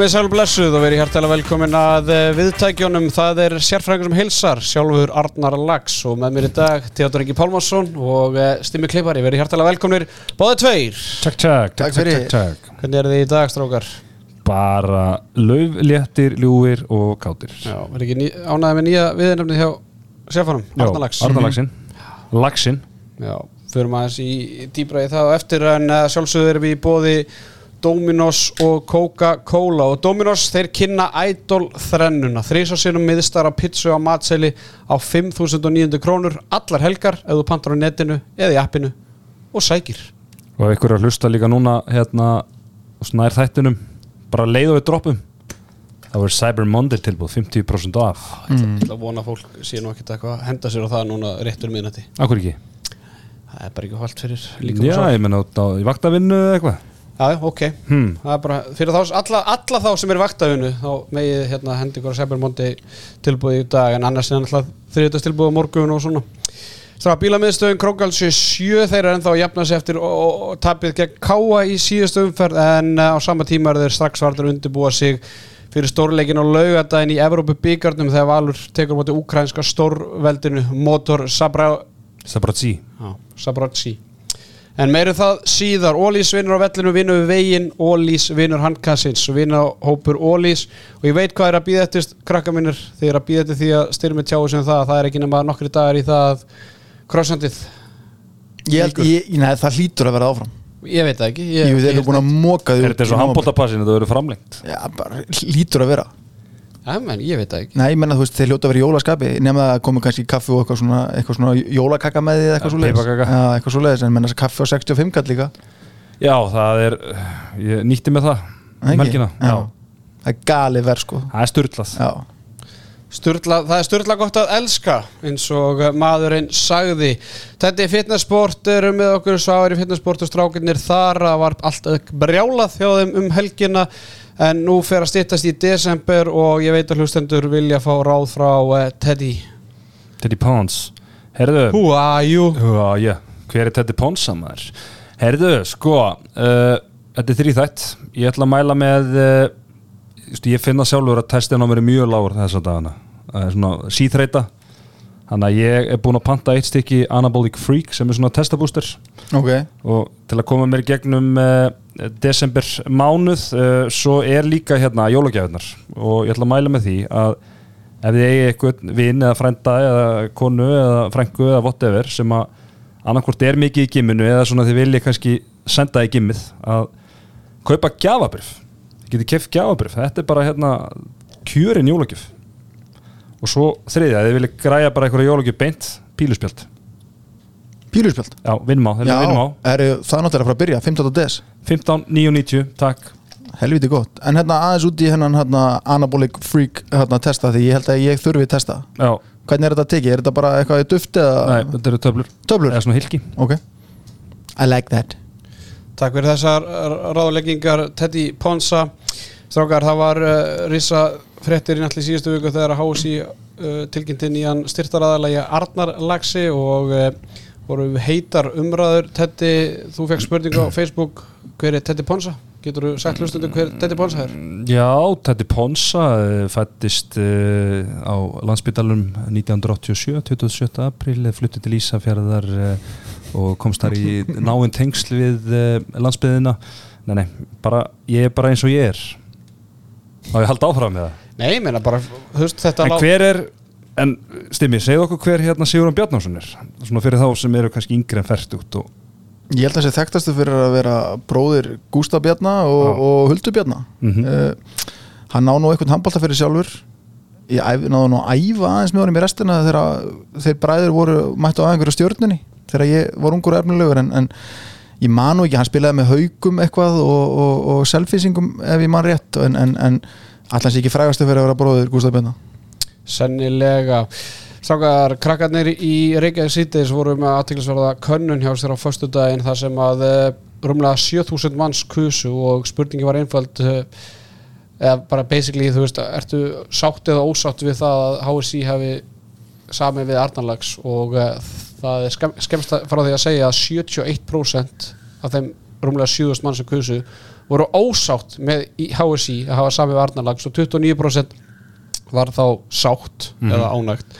Komið sæl blessuð og verið hærtalega velkomin að eh, viðtækjónum. Það er sérfræðingur sem hilsar, sjálfur Arnar Lags og með mér í dag Theodor Ingi Pálmarsson og eh, Stimmi Klippari. Verið hærtalega velkominir, báðið tveir. Takk, takk, Takk takk, takk. Hvernig er þið í dag, strákar? Bara laufléttir, ljúir og kátir Já, verið ekki ný, ánæðið með nýja viðnefni hjá sérfræðinum, Arnar Lags. Arnar Lagsin Lagsin Já, förum aðeins í dýbra í það og eftir en sjálfsögður erum við í bóði Dominos og Coca-Cola. Og Dominos þeir kynna Idol þrennuna þrísarsinum miðstara pizza á matseli á 5.900 krónur allar helgar ef þú pantar á netinu eða í appinu og sækir. Og ef ykkur er að hlusta líka núna hérna snær þættinum bara leiðu við droppum það voru Cyber Monday tilbúð 50% af. Ég ætla að vona að fólk sé nú ekkert eitthvað að henda sér á það núna réttur miðnætti. Akkur ekki? það er bara ekki hald fyrir líka Já, ég menna á í vaktavinnu eða eitthvað Já, ok. Hmm. Það er bara fyrir þá, alla, alla þá sem er vaktafinu þá megið hérna hendi ykkur að Cyber Monday tilbúið í dag en annars er alltaf þriðdags tilbúið á morgun og svona. Var bílamiðstöðun Krókalsjö 7 þeir eru ennþá að jafna sig eftir og, tapið gegn Káa í síðustu umferð en uh, á sama tíma er þeir strax vartur undirbúa sig fyrir stórleikin og laugadaginn í Evrópu byggarnum þegar Valur tekur móti úkrænska stórveldinu Motor Sabra, Sabratsi Sabratsi En meiru það síðar, Ólís vinnur á vellinu, vinnur við veginn, Ólís vinnur handkassins vinnur hópur Ólís og ég veit hvað er að býða eftir krakka minnir, þið er að býða eftir því að styrmi tjáu sem það, það er ekki nema nokkri dagar í það að krossandið, Ég ég, nei, það hlýtur að vera áfram. Ég veit það ekki. Ég veit, þeir eru búin að móka því Er þetta og handbóltapassinu það verður framlengt? Já, bara hlýtur að vera Ja, menn, ég veit það ekki. Nei, ég menna, þú veist, þeir hljóta að vera í jólaskapi nema það komi kannski kaffi og eitthvað svona, eitthvað svona jólakaka með því eða eitthvað svo leiðis eitthvað svo leiðis, en menna þess að kaffi á 65 kall líka. Já, það er ég nýtti með það Já. Það er galið verð, sko. Það er Sturla, það er styrla gott að elska eins og maðurinn sagði. Þetta er fitnessport, eru með okkur sváir í fitnessport og strákinir þar það var allt brjálað hjá þeim um helgina en nú fer að styttast í desember og ég veit að hlustendur vilja fá ráð frá uh, Teddy. Teddy Pons. Herðu Who are you? Já, já, hver er Teddy Ponsa maður? Herðu, sko uh, Þetta er þrýþætt Ég ætla að mæla með uh, stu, Ég finna sjálfur að testin á mér er mjög lágur þessa dagana. Það er svona síþreita Þannig að ég er búinn að panta eitt stykki Anabolic Freak sem er svona testabúster ok. Og til að koma mér gegnum desember mánuð uh, svo er líka hérna jólagjafinnar og ég ætla að mæla með því að ef þið eigi eitthvað vinn eða frænda eða konu eða frængu eða whatever sem að annarkvort er mikið í gimminu eða svona þið viljið kannski senda í gimmið að kaupa gjafabrif þið getið keft gjafabrif, þetta er bara hérna kjörin jólagjöf. Og svo þriðja, þið viljið græja bara einhverja jólagjöf beint, píluspjald Píluspjald já, vinnum á, þeir Já, vinnum á. er, það er náttúrulega að fara að byrja 15. des. 15, 9.90, takk. Helviti gott. En hérna aðeins út í hennan hérna, anabolic freak hérna, testa því ég held að ég þurfi testa. Já, Hvernig er þetta tekið? Er þetta bara eitthvað í duft eða? Nei, þetta eru töflur. Töflur? Eða svona hilki Ok. I like that. Takk fyrir þessar ráðleggingar Teddy Ponsa. Strákar, það var uh, risa fréttir í náttúrulega síðustu viku þegar að hási uh, tilkynnti nýjan styrtaraðalagi Arnar Lagsi og uh, voru heitar umræður Teddy, þú fekk spurningu á Facebook hver er Teddy Ponsa? Getur þú sagt hlustundu hver Teddy Ponsa er? Já, Teddy Ponsa eh, fættist uh, á landsbytalum 1987, 27. apríl eh, fluttið til Ísafjörðar uh, og komst þar í náinn tengsl við landsbyðina Nei, nei, bara, ég er bara eins og ég er og ég haldi áfram með það Nei, ég meina bara, þú veist þetta En hver er, en Stimmi, segðu okkur hver hérna Sigurðan Bjarnason er? Svona fyrir þá sem eru kannski yngri en fært út og Ég held að þessi þekktastu fyrir að vera bróðir Gústa Bjarna og, og Huldu Bjarna. Mhm. uh, Hann ná nú eitthvað handbólta fyrir sjálfur. Ég náðu nú að æfa aðeins með honum í restina þegar þeir bræður voru mættu á einhverju stjórnunni þegar ég var ungur og efnilegur en, en ég man nú ekki, hann spilaði með haugum eitthvað og, og, og selfisingum ef ég man rétt en, en, en allans ekki frægastu fyrir að vera bróðir Gústa Bjarna Sennilega. Strákar, krakkarnir í Reykjavík síðdeis voru með aðtiklisverða könnun hjá sér á föstudaginn þar sem að uh, rúmlega 7000 manns kusu og spurningi var einföld uh, eða bara basically, þú veist, ertu sátt eða ósátt við það að HSI hefði sami við Arnarlags og uh, það er skem, skemmst frá því að segja að 71% af þeim rúmlega 7000 mann sem kusu voru ósátt með HSI að hafa sami varnarlag svo 29% var þá sátt eða ánægt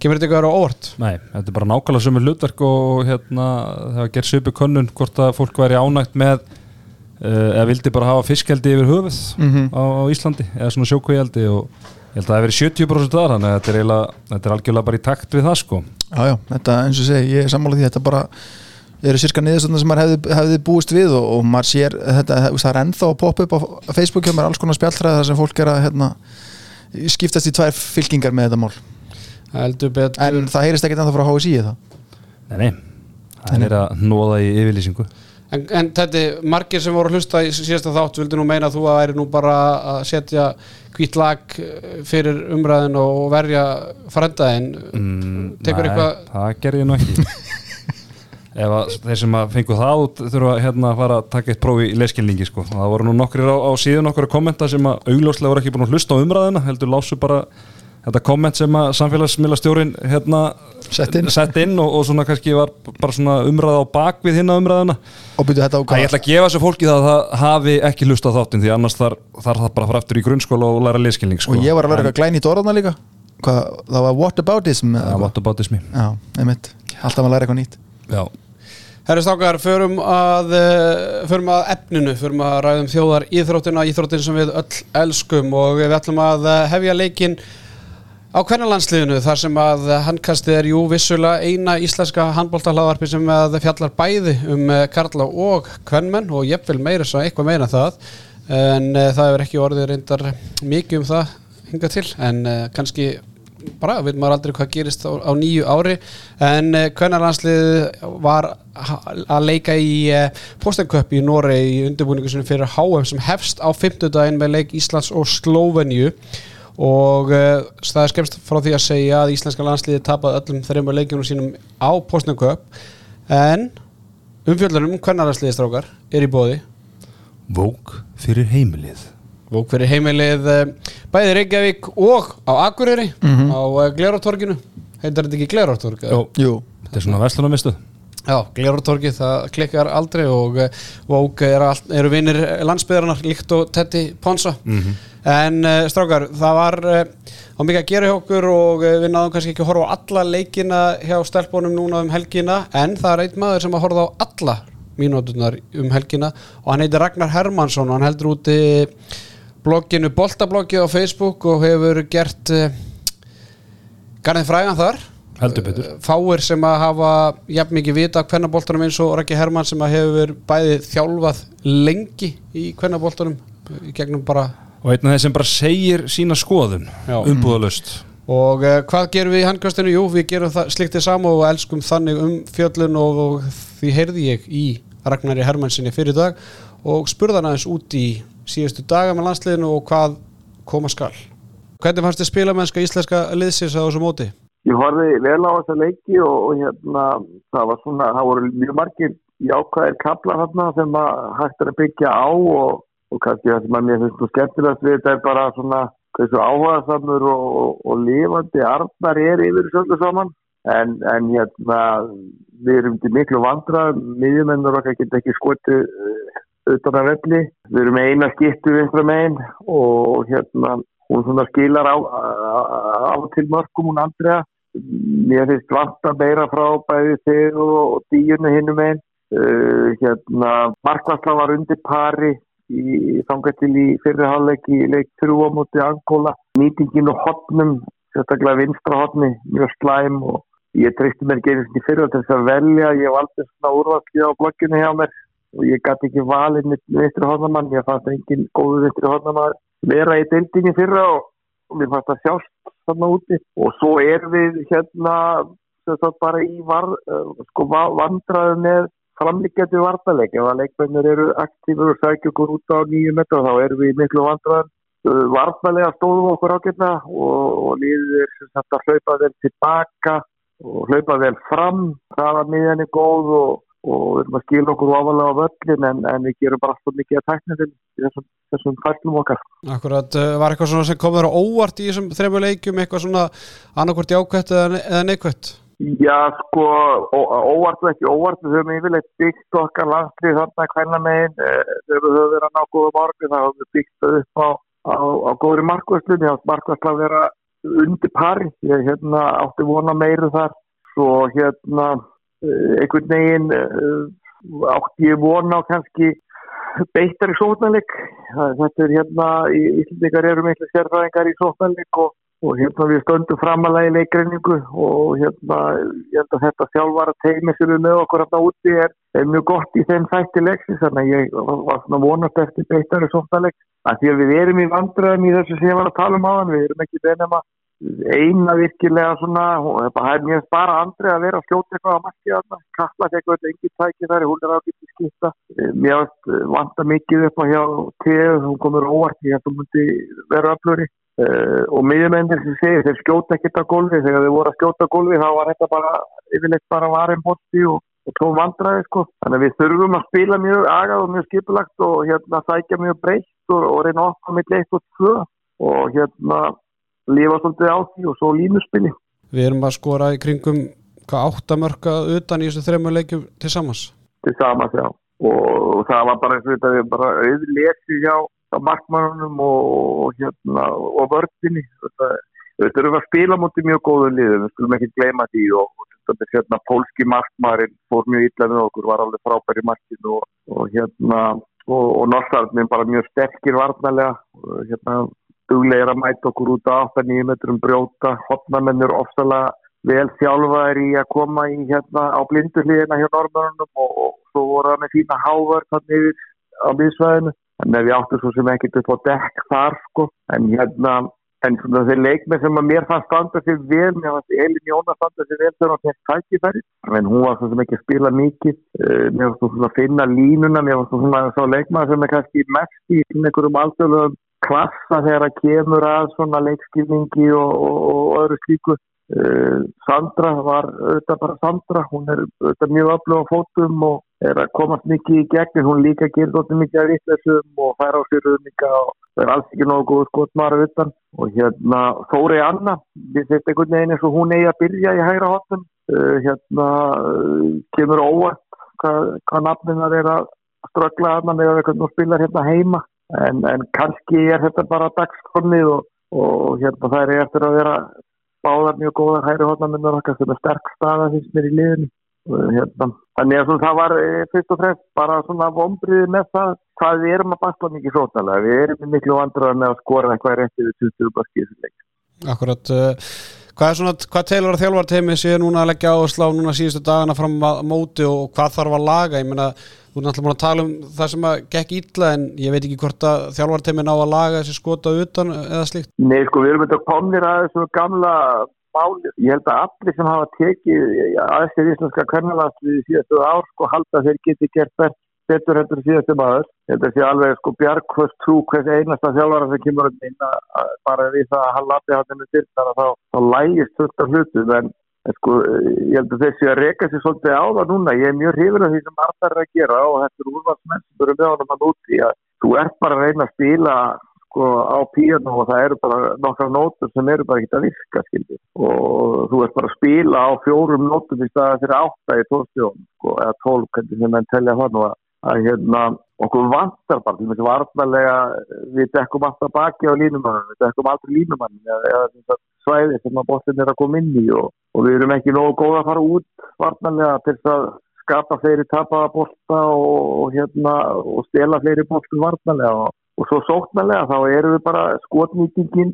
kemur þetta eitthvað að vera óvart? Nei, þetta er bara nákvæmlega sömu hlutverk og hérna það var gerð svipu könnun hvort að fólk væri ánægt með uh, eða vildi bara hafa fiskjaldi yfir höfuð Mhm. á, á Íslandi eða svona sjókvíjaldi og ég held að það hefur verið 70% þar þannig að þetta er, eiginlega, þetta er algjörlega bara í takt við það sko Já, já, þetta eins og segi, ég er sammála því þetta bara eru sirka niðurstöndar sem maður hefði, hefði búist við og, og maður sér þetta, það er ennþá að poppa upp á Facebook hjá mér alls konar spjalltræði þar sem fólk er að hérna, skiptast í tvær fylkingar með þetta mál. En það heyrist ekkert ennþá frá HSI það Nei, nei, það er að nóða í yfirlýsingu. En, en þetta, er margir sem voru að hlusta í síðasta þátt vildi nú meina að þú að væri nú bara að setja hvít lag eh, fyrir umræðin og verja frændaðin mm, Tekur nei, eitthvað- Það ger ég nú ekki Ef að þeir sem að fengu það út þurfa hérna að fara að taka eitt prófi í leskilningi sko. það voru nú nokkrir á, á síðan okkur að kommenta sem að augljóslega voru ekki búin að hlusta á umræðina heldur lásu bara þetta komment sem að samfélagsmiðlastjórin hérna Sett inn. sett inn og, og svona kannski var bara svona umræða á bakvið hinna umræðina og byrju þetta á Það ég ætla að gefa þessu fólki það að það hafi ekki hlusta á þáttin því annars þar, þar það bara að fara aftur í grunnskóla og læra leskilning sko. og ég var að vera eitthvað glæn í Hvað, alltaf að læra eitthvað nýtt. Já, Herri stákar, förum að, eh, förum að efninu, förum að ræðum þjóðar íþróttina, íþróttin sem við öll elskum og við ætlum að eh, hefja leikinn á kvennalandsliðinu þar sem að handkastið er jú vissulega eina íslenska handbóltahlaðvarpi sem fjallar bæði um eh, karla og kvennmenn og jafnvel meira svo eitthvað meira en það. En það hefur ekki orðið reyndar mikið um það hinga til en kannski bara veit maður aldrei hvað gerist á, á nýju ári. En uh, kvennarlandslið var að leika í uh, Postenköp í Norei í undirbúningu fyrir HM sem hefst á 50 daginn með leik Íslands og Slóveníu. Og uh, það er skemst frá því að segja að íslenska landsliði tapaði öllum þreymur leikjunum sínum á Postenköp en umfjöldunum kvennarlandsliði strákar er í bóði Vók fyrir heimilið og fyrir heimilið eh, bæði Reykjavík og á Akureyri Mhm. á uh, Glerartorginu heitir þetta ekki Glerartorg? Jú, þetta er svona vestlunarmistu Já, Glerartorgi, það klikkar aldrei og uh, Vók er eru vinnir landsbyðarnar líkt og Tetti Ponsa. En uh, strákar, það var á mikið að gera hjá okkur og við náðum kannski ekki að horfa á alla leikina hjá stelpunum núna um helgina en það er einn maður sem að horfa á alla mínútunar um helgina og hann heitir Ragnar Hermansson og hann heldur úti blogginu Boltabloggið á Facebook og hefur gert uh, garðið frægan þar. Heldur betur. Fáir sem að hafa jafn mikið vita af kvennaboltanum eins og Raki Hermann sem að hefur bæði þjálfað lengi í kvennaboltanum í gegnum bara Og einn af þeir sem bara segir sína skoðun umbúðalust og uh, hvað gerum við í handkastinu? Jú, við gerum sliktið saman og elskum þannig um fjöllun og, og því heyrði ég í Ragnari Hermannsinni fyrir dag og spurði hann aðeins út í síðustu daga með landsliðinu og hvað koma skal. Hvernig fannst þið spilamennska íslenska liðsins á þessu móti? Ég horfði vel á þessa leiki og, og hérna, það var svona, það voru mjög margir jákvæðir kaplar þarna sem að hægt er að byggja á og, og kannski það sem að mér finnst þú skemmtilegast við þetta er bara svona hversu áhugaðsamur og, og, lifandi arnar er yfir öllu saman en, en hérna við erum til miklu vandra miðjumennur okkar geta ekki skotið utan að velli. Við erum eina skiptu vinstra megin og hérna hún svona skilar á, á, til mörgum hún Andrea. Mér finnst vant að beira frá bæði þig og díunni hinnum einn uh, hérna Markvarsla var undir pari í þangað til í fyrriháleik í leik 3 á móti Angóla nýtingin og hotnum sérstaklega vinstra hotni, mjög slæm og ég treysti mér fyrra til þess að velja, ég valdi svona úrvalskið á blokkinu hjá mér og ég gæti ekki valið mitt vinstri hotnamann, ég fannst engin góðu vinstri hotnamann vera í deildinni fyrra og, og mér fannst það sjást þarna úti. Og svo er við hérna bara í var, uh, sko, va- vandræðu með framlíkjandi vartaleik ef að leikmennir eru aktífur og sækja okkur út á nýju metra þá erum við miklu vandræðan uh, vartalega stóðum okkur ágætna og, og líður er sem sagt að hlaupa þeim tilbaka og hlaupa vel fram. Hraða miðjan er góð og, og við erum að skila okkur ofalega á völlin en, en við gerum bara alltaf mikið að tekna í þessum, þessum fæslum okkar. Akkurat, uh, var eitthvað svona sem kom þér óvart í þessum þrejum leikjum, eitthvað svona annarkvort jákvætt eða, eða neikvætt? Já, sko, óvart og ekki óvart, við höfum yfirleitt byggt okkar landslið þarna hvernig megin, þegar við höfum verið að ná góða morgun, þá höfum við byggt upp á, á, á góðri átt markvæsla að vera undir pari, ég hérna átti vona meiru þar, svo hérna eh, einhvern veginn eh, átti ég vona á kannski beittar í sótnarleik, þetta er hérna, í- Íslendingar eru miklu sérfræðingar í sótnarleik og og hérna við stöndum framalega í leikreiningu og hérna ég held að þetta þjálfara teimi sem við með okkur hérna úti er, er mjög gott í þeim þætti leiksis þannig að ég var svona vonast eftir beittari sóttaleg að því að við erum í vandræðum í þessu sem ég var að tala um á við erum ekki beinum að eina virkilega svona það er mjög bara andri að vera að fljóta eitthvað á marki þarna. Kalla eitthvað eitthvað engin tæki þar hún er ágætt í skipta. Mér varst vanta mikið upp á hjá T.E. hún komur óvart ég held að hún myndi vera öfluri Uh, og miðjumennir sem segir þeir skjóta ekkert á gólfi þegar þeir voru að skjóta á gólfi þá var þetta bara yfirleitt bara varin botti og, og tóð vandræði sko. Þannig að við þurfum að spila mjög agað og mjög skipulagt og hérna sækja mjög breytt og, og reyna og hérna lifa svolítið á því og svo línuspili. Við erum að skora í kringum hvað áttamörka utan í þessu þremmu leikjum til samans? Til saman já. Og það var bara eins og þetta við bara auðlesi hjá markmannunum og, og hérna og vördinni þetta Við erum að spila mútið mjög góðu liðum, við skulum ekki gleyma því og, þetta er hérna pólski markmaðurinn fór mjög illa með okkur, var alveg frábær í markinu og, og hérna og, og Norsarðin bara mjög sterkir varnalega, hérna duglegir að mæta okkur út á 8-9 metrum brjóta, hotnamennur ofsalega vel þjálfaðir í að koma í hérna á blindurliðina hjá normörunum og, og svo voru það með fína hávörð þannig yfir á miðsvæðinu. Að við áttum svo sem ekkert upp á dekk þar sko, en hérna en svona þeir leikmið sem að mér fannst standa sér vel, mér fannst Elin Jóna standa sér vel þegar hann fekk tækifæri. En hún var svo sem ekki að spila mikið. Uh, mér fannst svona að finna línuna mér fannst svona að sá leikmað sem er kannski mest í einhverjum alþjóðum klassa þegar að kemur að svona leikskilningi og, og, og öðru slíku. Uh, Sandra var auðvitað bara Sandra, hún er auðvitað mjög öflug á fótum og er að komast mikið í gegn hún líka gerir þóttum mikið að vittlesum og færa á sér auðvitað og það er alls ekki nógu góð skotmara utan. Og hérna Þóri Anna við þetta einhvern veginn eins og hún eigi að byrja í hægra hotnum uh, hérna uh, kemur óvart hvað, hvað nafninar er að ströggla að mann eða hvernig hún spilar hérna heima en, en kannski er þetta bara dagskornið og, og hérna það er eftir að vera báðar mjög góðar hægri hotnaminnur okkar sem er sterk staða fyrst mér í liðinu Hérna. Þannig að það var e, fyrst og fremst bara svona vombriði með það hvað við erum að basla mikið sótalega. Við erum miklu vandrað með að skora eitthvað rétt yfir 20 baskið þessu leik. Akkurat, uh, hvað svona, hvað telur að þjálfarteimi sé núna að leggja á núna síðustu dagana fram að móti og hvað þarf að laga? Ég meina, þú er náttúrulega búin að tala um það sem að gekk illa en ég veit ekki hvort að þjálfarteimi ná að laga þessi skota utan eða slíkt. Nei, sko, við erum þetta komnir að þessu gamla máli. Ég held að allir sem hafa tekið aðeins íslenska kvernalansliði síðastu ár sko halda þeir geti gert best betur hendur síðastu maður. Þetta sé alveg sko bjargkvöst trú hvers einasta þjálfara sem kemur inn að bara við það að hann lappi hann með styrknar að þá, þá lægist af hlutum en, en sko ég held að þessi að reyka sér svolítið á það núna. Ég er mjög hrifur af því sem Arthur er að gera og þetta er úrvaldsmenn sem eru með honum að núti að þú ert bara að reyna að spila sko á píano og það eru bara nokkra nótur sem eru bara ekkert að virka skildi og þú ert bara að spila á fjórum nótum í staða fyrir átta í tónstjóðum sko eða tólk hvernig sem menn telja það nú að, að hérna okkur vantar bara til og með varnalega við dekkum alltaf baki á línumannum við dekkum aldrei línumannin eða, eða svæði sem að bóttin er að koma inn í og, og við erum ekki nógu góð að fara út varnalega til þess að skapa fleiri tapaða bólta og, og hérna og stela fleiri bóltum varnalega og og svo sóknarlega þá erum við bara skotnýtingin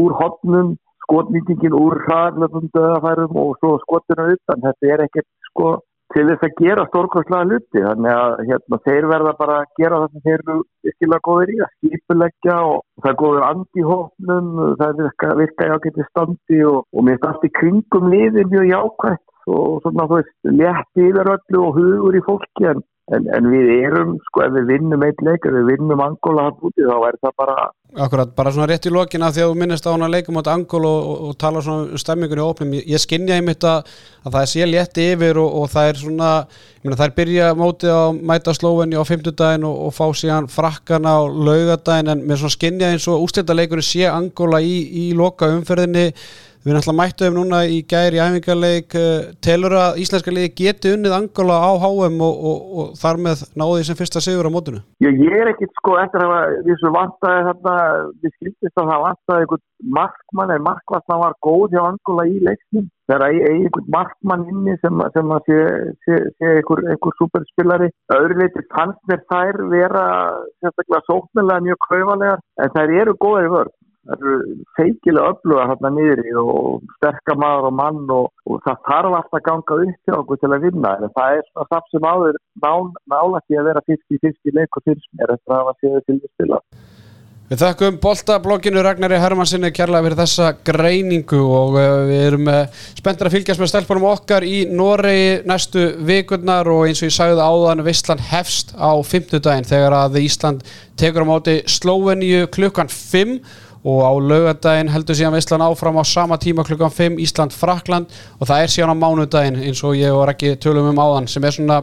úr hotnum, skotnýtingin úr hraðlöfum döðafærum og svo skotinu utan. Þetta er ekkert sko til þess að gera stórkvæmslega hluti. Þannig að hérna, þeir verða bara að gera það sem þeir eru virkilega góðir í að skipuleggja og það er góður andi hófnum, það virka, virka í ágætti standi og, og mér finnst allt í kringum liði mjög jákvæmt og svona þú veist, létti yfir öllu og hugur í fólki en En, en við erum, sko, ef við vinnum eitt leik, ef við vinnum Angola hann úti, þá er það bara... Akkurat, bara svona rétt í lokina að þú minnist á hann að leikum átta Angola og, og, og tala svona um stemmingunni og opnum. Ég, skinnja einmitt að, að það sér létti yfir og, og það er svona, ég meina það er byrja mótið á mæta slóinni á fymtudaginn og fá síðan frakkana á laugadaginn en með svona skinnja eins og ústættaleikurinn sé Angola í, í loka umferðinni Við erum alltaf mættuðum núna í gæri í æfingarleik uh, telur að íslenska liði geti unnið Angola á HM og, og, og þar með náði sem fyrsta sigur á mótinu Ég, ég er ekkit sko eftir að þessu vantaði þarna, við skildist að það vantaði einhvern markmann eða markmann var góð hjá Angola í leiknum. Það er einhvern markmann inni sem, sem að sé, sé, sé einhver, einhver superspillari. Öðru leiti fannst mér þær vera sérstaklega sóknilega mjög kröfalegar en þær eru góðir í vörð. Það eru feikilega öfluga hérna niður í og sterkar maður og mann og, og það þarf alltaf að ganga upp til okkur til að vinna. En það er svona samt sem áður nálægt í að vera fyrst í fyrst í leik og fyrst mér eftir að hafa séðu til að spila. Við þakkum boltablogginu Ragnari Hermansinni kærlega fyrir þessa greiningu og uh, við erum uh, spenntir að fylgjast með stelpunum okkar í Noregi næstu vikurnar og eins og ég sagði áðan Vistland hefst á fymtudaginn þegar að Ísland tekur á móti Slóveníu klukkan 5 og á laugadaginn heldur síðan Vistland áfram á sama tíma klukkan 5 Ísland-Frakland og það er síðan á mánudaginn eins og ég var ekki tölum um áðan sem er svona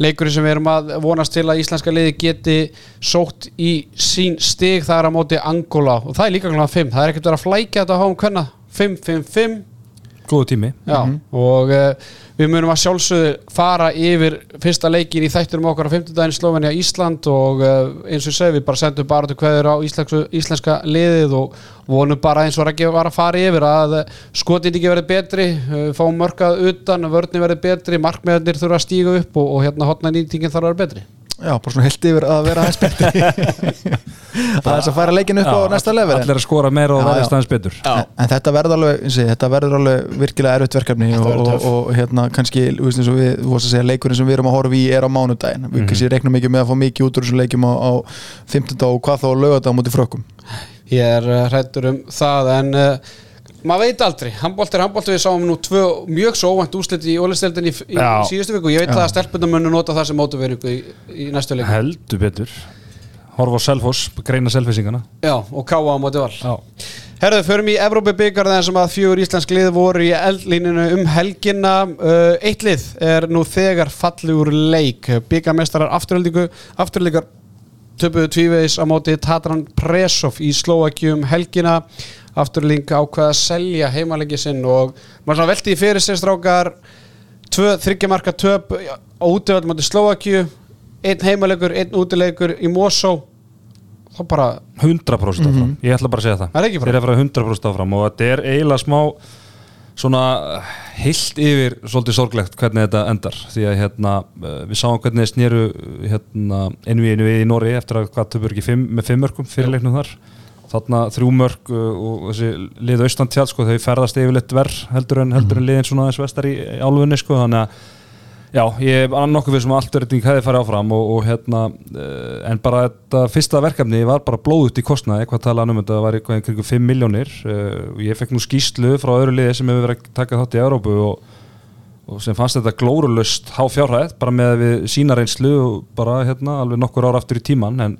leikurinn sem við erum að vonast til að íslenska liði geti sótt í sín stig. Það er á móti Angola. Og það er líka kláðan 5, það er ekkert verið að flækja þetta á háum hvenna 5-5-5 Góðu tími. Já, og uh, við munum að sjálfsögðu fara yfir fyrsta leikin í þætturum okkar á 50 daginn Slovenia Ísland og uh, eins og segja við bara sendum bara til hverður á íslensku, íslenska liðið og vonum bara eins og Raggi var að fara yfir að uh, skotin ekki verið betri fáum mörkað utan, vörni verið betri markmeðarnir þurfa að stíga upp og, og hérna hotna nýtingin þarf að vera betri Já, bara svona held yfir að vera aðeins betri Það er að fara leikin upp á næsta level Allir að skora meira og Já, verðist já. aðeins betur en, en þetta verður alveg, verður alveg virkilega erfitt verkefni og, og, töff. og, hérna kannski, þú veist eins og við, segja leikurinn sem við erum að horfa í er á mánudaginn við kannski reiknum ekki með að fá mikið út úr þessum leikjum á, á 15. og hvað þá á laugardag á móti frökkum Ég er uh, hrættur um það en uh, maður veit aldrei, handbólt er handbólt við sáum nú tvö mjög svo óvænt úslit í ólisteldin í, í Já. síðustu viku. Ég veit það að stelpunum munu nota það sem mótuveringu í, í næstu leiku Heldur betur. Horfa á Selfoss, greina selfisingana Já, og káa á móti val. Já. Herðu, förum í Evrópi byggar þar sem að fjögur íslensk lið voru í eldlíninu um helgina. Uh, Eitt lið er nú þegar falli úr leik. Byggarmestarar afturöldingu töpuðu tvívegis á móti Tatran Presov í Slovakjum helgina Afturölding ákvaða að selja heimalegi sinn og maður svona velti í fyrir sér strákar Tvö þryggjamarka töp á útöfald móti Slovakju Einn heimalegur, einn útilegur í Mosó. Þá bara 100% áfram, ég ætla bara að segja það. Það er að fara 100% áfram og þetta er eiginlega smá svona heilt yfir svolítið sorglegt hvernig þetta endar. Því að hérna eh, við sáum hvernig þeir snýru hérna einu við í Nóri eftir að hvað töfur ekki fimm, með fimm mörgum fyrirleiknum þar þarna þrjú mörg uh, og þessi lið austantjál sko þau ferðast yfirleitt verð heldur en, heldur en liðin svona aðeins vestar í, álfunni sko þannig að Já, ég er nokkuð við sem allt verðing hefði farið áfram og, og hérna uh, en bara þetta fyrsta verkefni var bara blóðut í kostnaði, eitthvað talað um þetta var eitthvað kringum 5 miljónir uh, og ég fekk nú skýslu frá öðru liði sem hefur verið að taka þátt í Európu og, og sem fannst þetta glórulust há fjárhæð, bara með við sína reynslu og bara hérna alveg nokkur ára aftur í tíman en,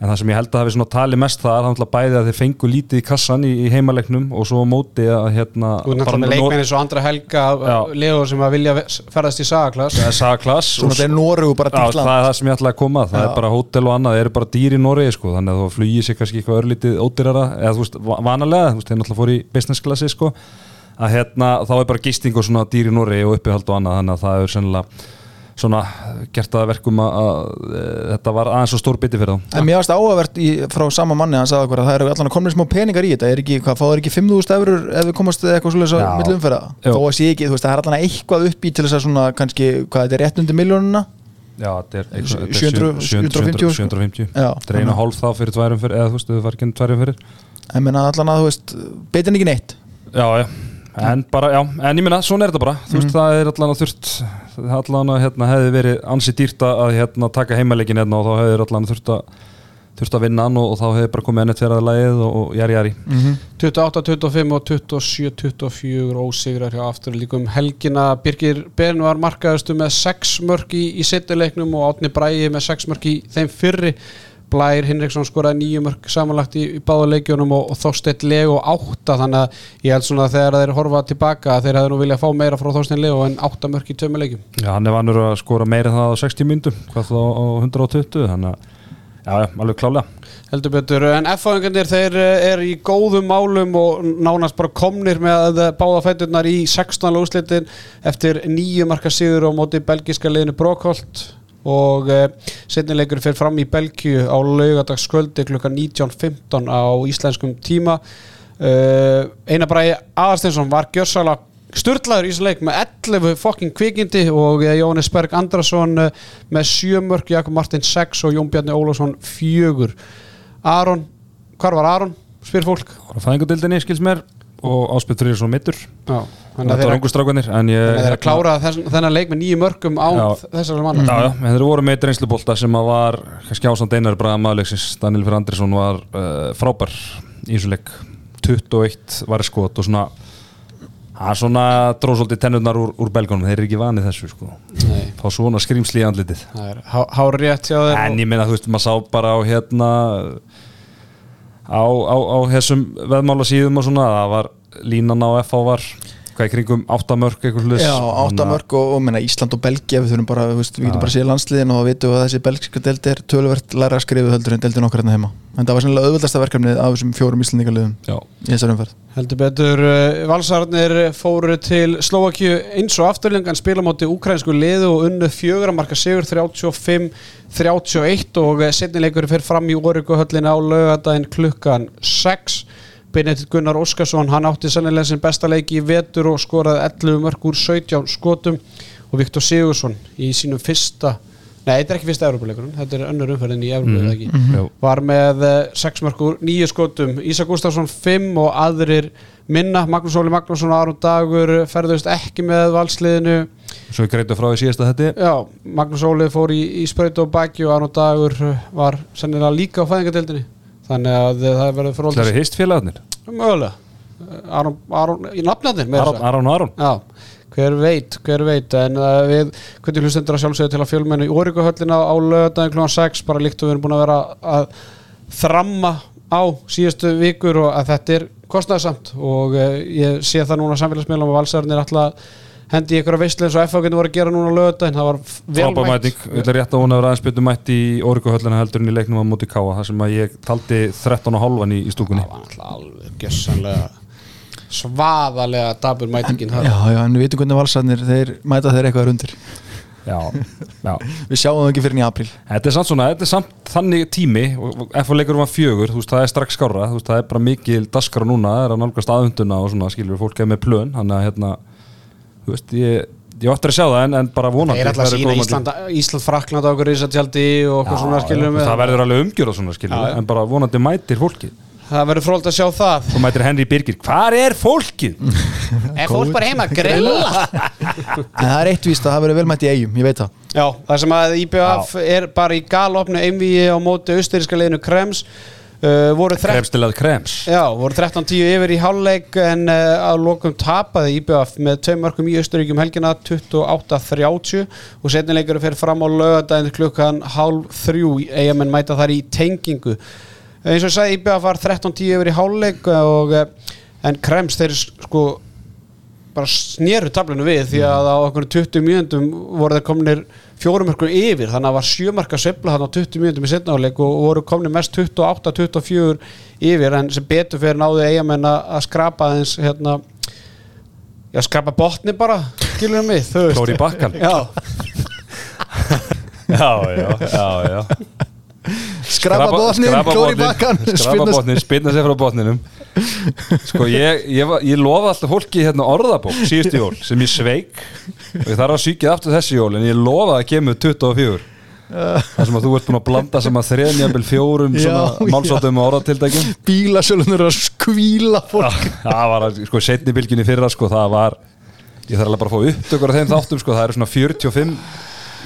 en það sem ég held að hafi svona talið mest það er þannig bæði að þeir fengu lítið í kassan í, í heimaleiknum og svo á móti að hérna Þú er náttúrulega með leikmenni svo andra helga. Leo sem að vilja ferðast í sagaklass. Það er sagaklass. Svona þetta er Noregur bara Já, til það er það sem ég ætla að koma. Það Já. er bara hótel og annað, það eru bara dýr í Noregi sko, þannig að þú flugir sér kannski eitthvað örlítið ódýrara. Eða þú veist, va- vanalega, þú veist, þeir náttúrulega fór í business classi sko, að hérna þá er bara gisting og svona dýr í Noregi og uppihald og annað, þannig að það er sennilega svona gert að verkum að, að e, þetta var aðeins svo stór biti fyrir þá. En mér varst áhugavert í, frá sama manni hann sagði okkur að það eru allan að komna smá peningar í þetta. Er ekki, hvað, fáður ekki 5.000 eurur ef við komast eitthvað svolítið Já. svo milli umferða? Jú. þó að sé ekki, þú veist, það er allan eitthvað upp í til þess að svona, kannski, hvað, þetta er rétt undir miljónuna Já, þetta er, Sjö- þetta er 700 750 750, 750 Já, þetta er einu hálf þá fyrir tværum fyrir eða þú veist, þau var ekki tværum fyrir. En menna allan að, þú veist, en ekki neitt. Já, já, en bara, já, en ég minna, svona er þetta bara, þú veist, það er allan að þurft, allan að, hérna, hefði verið ansi dýrt að, hérna, taka heimaleikin hérna og þá hefði allan þurft að, þurft að vinna hann og, og þá hefði bara komið að lagið og, og jari, jari. 28-25 og 27-24 ósigrar hjá aftur líka um helgina. Birgir Ben var markaðustu með 6 mörg í, í setjuleiknum og Átni Bræði með 6 mörg í þeim fyrri Blær Hinriksson skoraði 9 mörg samanlagt í, í báða leikjunum og, og Þorsteinn Lego 8 þannig að ég held svona að þegar þeir horfa tilbaka að þeir hefðu nú viljað fá meira frá Þorsteinn Lego en 8 mörg í tömu leikjum Já, hann er vannur að skora meira það á 60 myndum, hvað þá á 120, þannig að Já, alveg klálega heldur betur, en F-fáingarnir þeir eh, eru í góðum málum og nánast bara komnir með eh, báða fæturnar í 16. úrslitin eftir nýju marka sigur á móti belgiska liðinu Brokholt og uh, setnilegur fyrir fram í Belgíu á laugadagskvöldi klukka 19.15 á íslenskum tíma. Uh, Einar Bræði Aðarsteinsson var gjörsala Sturlaður í þessu leik með 11 fokking kvikindi og eh, Jóhannes Berg Andrason eh, með 7 mörg, Jakob Martin 6 og Jón Bjarni Ólafsson 4 Aron, hvar var Aron? spyr fólk. Á fæðingadildinni, skils mér og áspilt fyrir svona mittur Þetta var ungu strákanir En ég þeir að klára þess, þennan leik með nýju mörgum Já. þessari manna Já, já, en þeir voru með reynslubolta sem að var kannski ásand einar bræða maðurleiksins. Daniel Fyrir Andrisson var uh, frábær í þessu leik. 21 var skot og svona það er svona dróðsóldi tennurnar úr, úr belgónum, þeir eru ekki vanið þessu sko. Fá svona skrýmsli í andlitið. Það er há- hár rétt hjá þeir en ég meina þú veist, maður sá bara á hérna á, á, á þessum veðmála síðum og svona, það var línan á FH var hvað í kringum áttamörk Já, áttamörk og, og minna, Ísland og Belgia við þurfum bara, við, við getum bara að sé landsliðin og vitum að þessi belgiska deldi er töluvert læra að skrifa heldur en deldin okkar hérna heima. En það var sannlega auðvöldasta verkefnið af þessum fjórum íslendingarliðum Já, í þessar umferð. Heldur betur, uh, valsarnir fóru til Slovakíu eins og afturlengan spila móti ukrainsku liðu og unnu fjögra marka sigur 35-31 og setnileikur fyrir fram í Órikuhöllin á laugadaginn klukkan 6 Benedikt Gunnar Óskarsson, hann átti sannilega sin besta leiki í vetur og skoraði 11 mörg úr 17 skotum. Og Viktor Sigursson í sínum fyrsta Nei, þetta er ekki fyrsta Európa-leikurinn, þetta er önnur umferðin í Európa, mm. ekki? já, var með 6 mörgur, 9 skotum. Ísa Gustafsson 5 og aðrir minna, Magnús Óli Magnússon og Aron Dagur ferðust ekki með valsliðinu. Svo við greitum frá því síðasta þetta já, Magnús Óli fór í, í spröytu og baki og Aron Dagur var sennilega líka á fæðingadeildinni þannig að það verður Það fróldis eru hist félagarnir mögulega. Aron, Aron, í nafnarnir Aron, og Aron. Já, hver veit, hver veit en uh, við hvernig hlustendur að sjálfsögðu til að fjölmennu í Órikuhöllina á lögadaginn kl. 6 bara líkt og við erum búin að vera að þramma á síðustu vikur og að þetta er kostnæðsamt og uh, ég sé það núna samfélagsmiðlum og valsarnir alltaf hendi ykkur að veistlega eins og FH getur voru að gera núna á lögadaginn það var vel Frábær mætt mæting, við ætlum rétt að hún að vera aðeins betur mætt í Órikuhöllina heldur en í leiknum á móti Káa þar sem að ég taldi 13,5 í, í stúkunni. Það var alltaf alveg gjössanlega svaðalega dabur mætingin þar. Já, já, en við veitum hvernig valsarnir þeir mæta þeir eitthvað rundir. Já, já. Við sjáum það ekki fyrir í apríl. Þetta er samt svona, þetta er samt þannig tími og FH leikur var fjögur, þú veist, það er strax skára þú veist, það er bara mikil daskara núna veist, ég, ég áttur að sjá það en, en bara vonandi Það er alltaf sína Ísland, Ísland Frakland á okkur risatjaldi og okkur Já, svona við það verður alveg umgjörð og svona já. en bara vonandi mætir fólkið Það verður fróld að sjá það þá mætir Henry Birgir, hvar er fólkið? Er fólk bara heima að grilla? En það er eitt víst að það verður vel mætt í eigum, ég veit það Já, það sem að IBF er bara í galopnu einvíi á móti austuríska liðinu Krems uh, voru, þre Krems til að krems já, voru 13-10 yfir í hálfleik en uh, að lokum tapaði IBF með tveim mörgum í austuríkjum helgina 28-30 og setnileikur fer fram á lögadaginn klukkan hálf þrjú. Eigamenn mæta þar í tengingu. Eins og ég sagði IBF var 13-10 yfir í hálfleik og uh, en Krems þeir sko bara snéru tablinu við því að á okkur 20 mínúndum voru þeir komnir fjórumörkur yfir þannig að það var sjömarka sveifla þannig á 20 mínúndum í setnáleik og voru komnir mest 28-24 yfir en sem betur fyrir náðu eigamenn að skrapa aðeins hérna já skrapa botni bara skilur mig þú veist. Klór í bakkann. já, Já, já, já, já Skrapa botnin, klóri bakkan Skrapa botnin, spilna sér frá botninum. Sko ég, ég, ég lofa alltaf fólki hérna orðabók síðustu jól sem ég sveik. Og ég þarf að sýkja aftur þessi jól en ég lofa að kemur 24 þar sem að þú ert búin að blanda saman þreðin jafnvel fjórum málsáttum og orðatildækjum Bílasölunur að skvíla fólk. Það var að- sko setni bylginni fyrra sko það var ég þarf alveg bara að fá upptökur af þeim þáttum sko það eru svona 45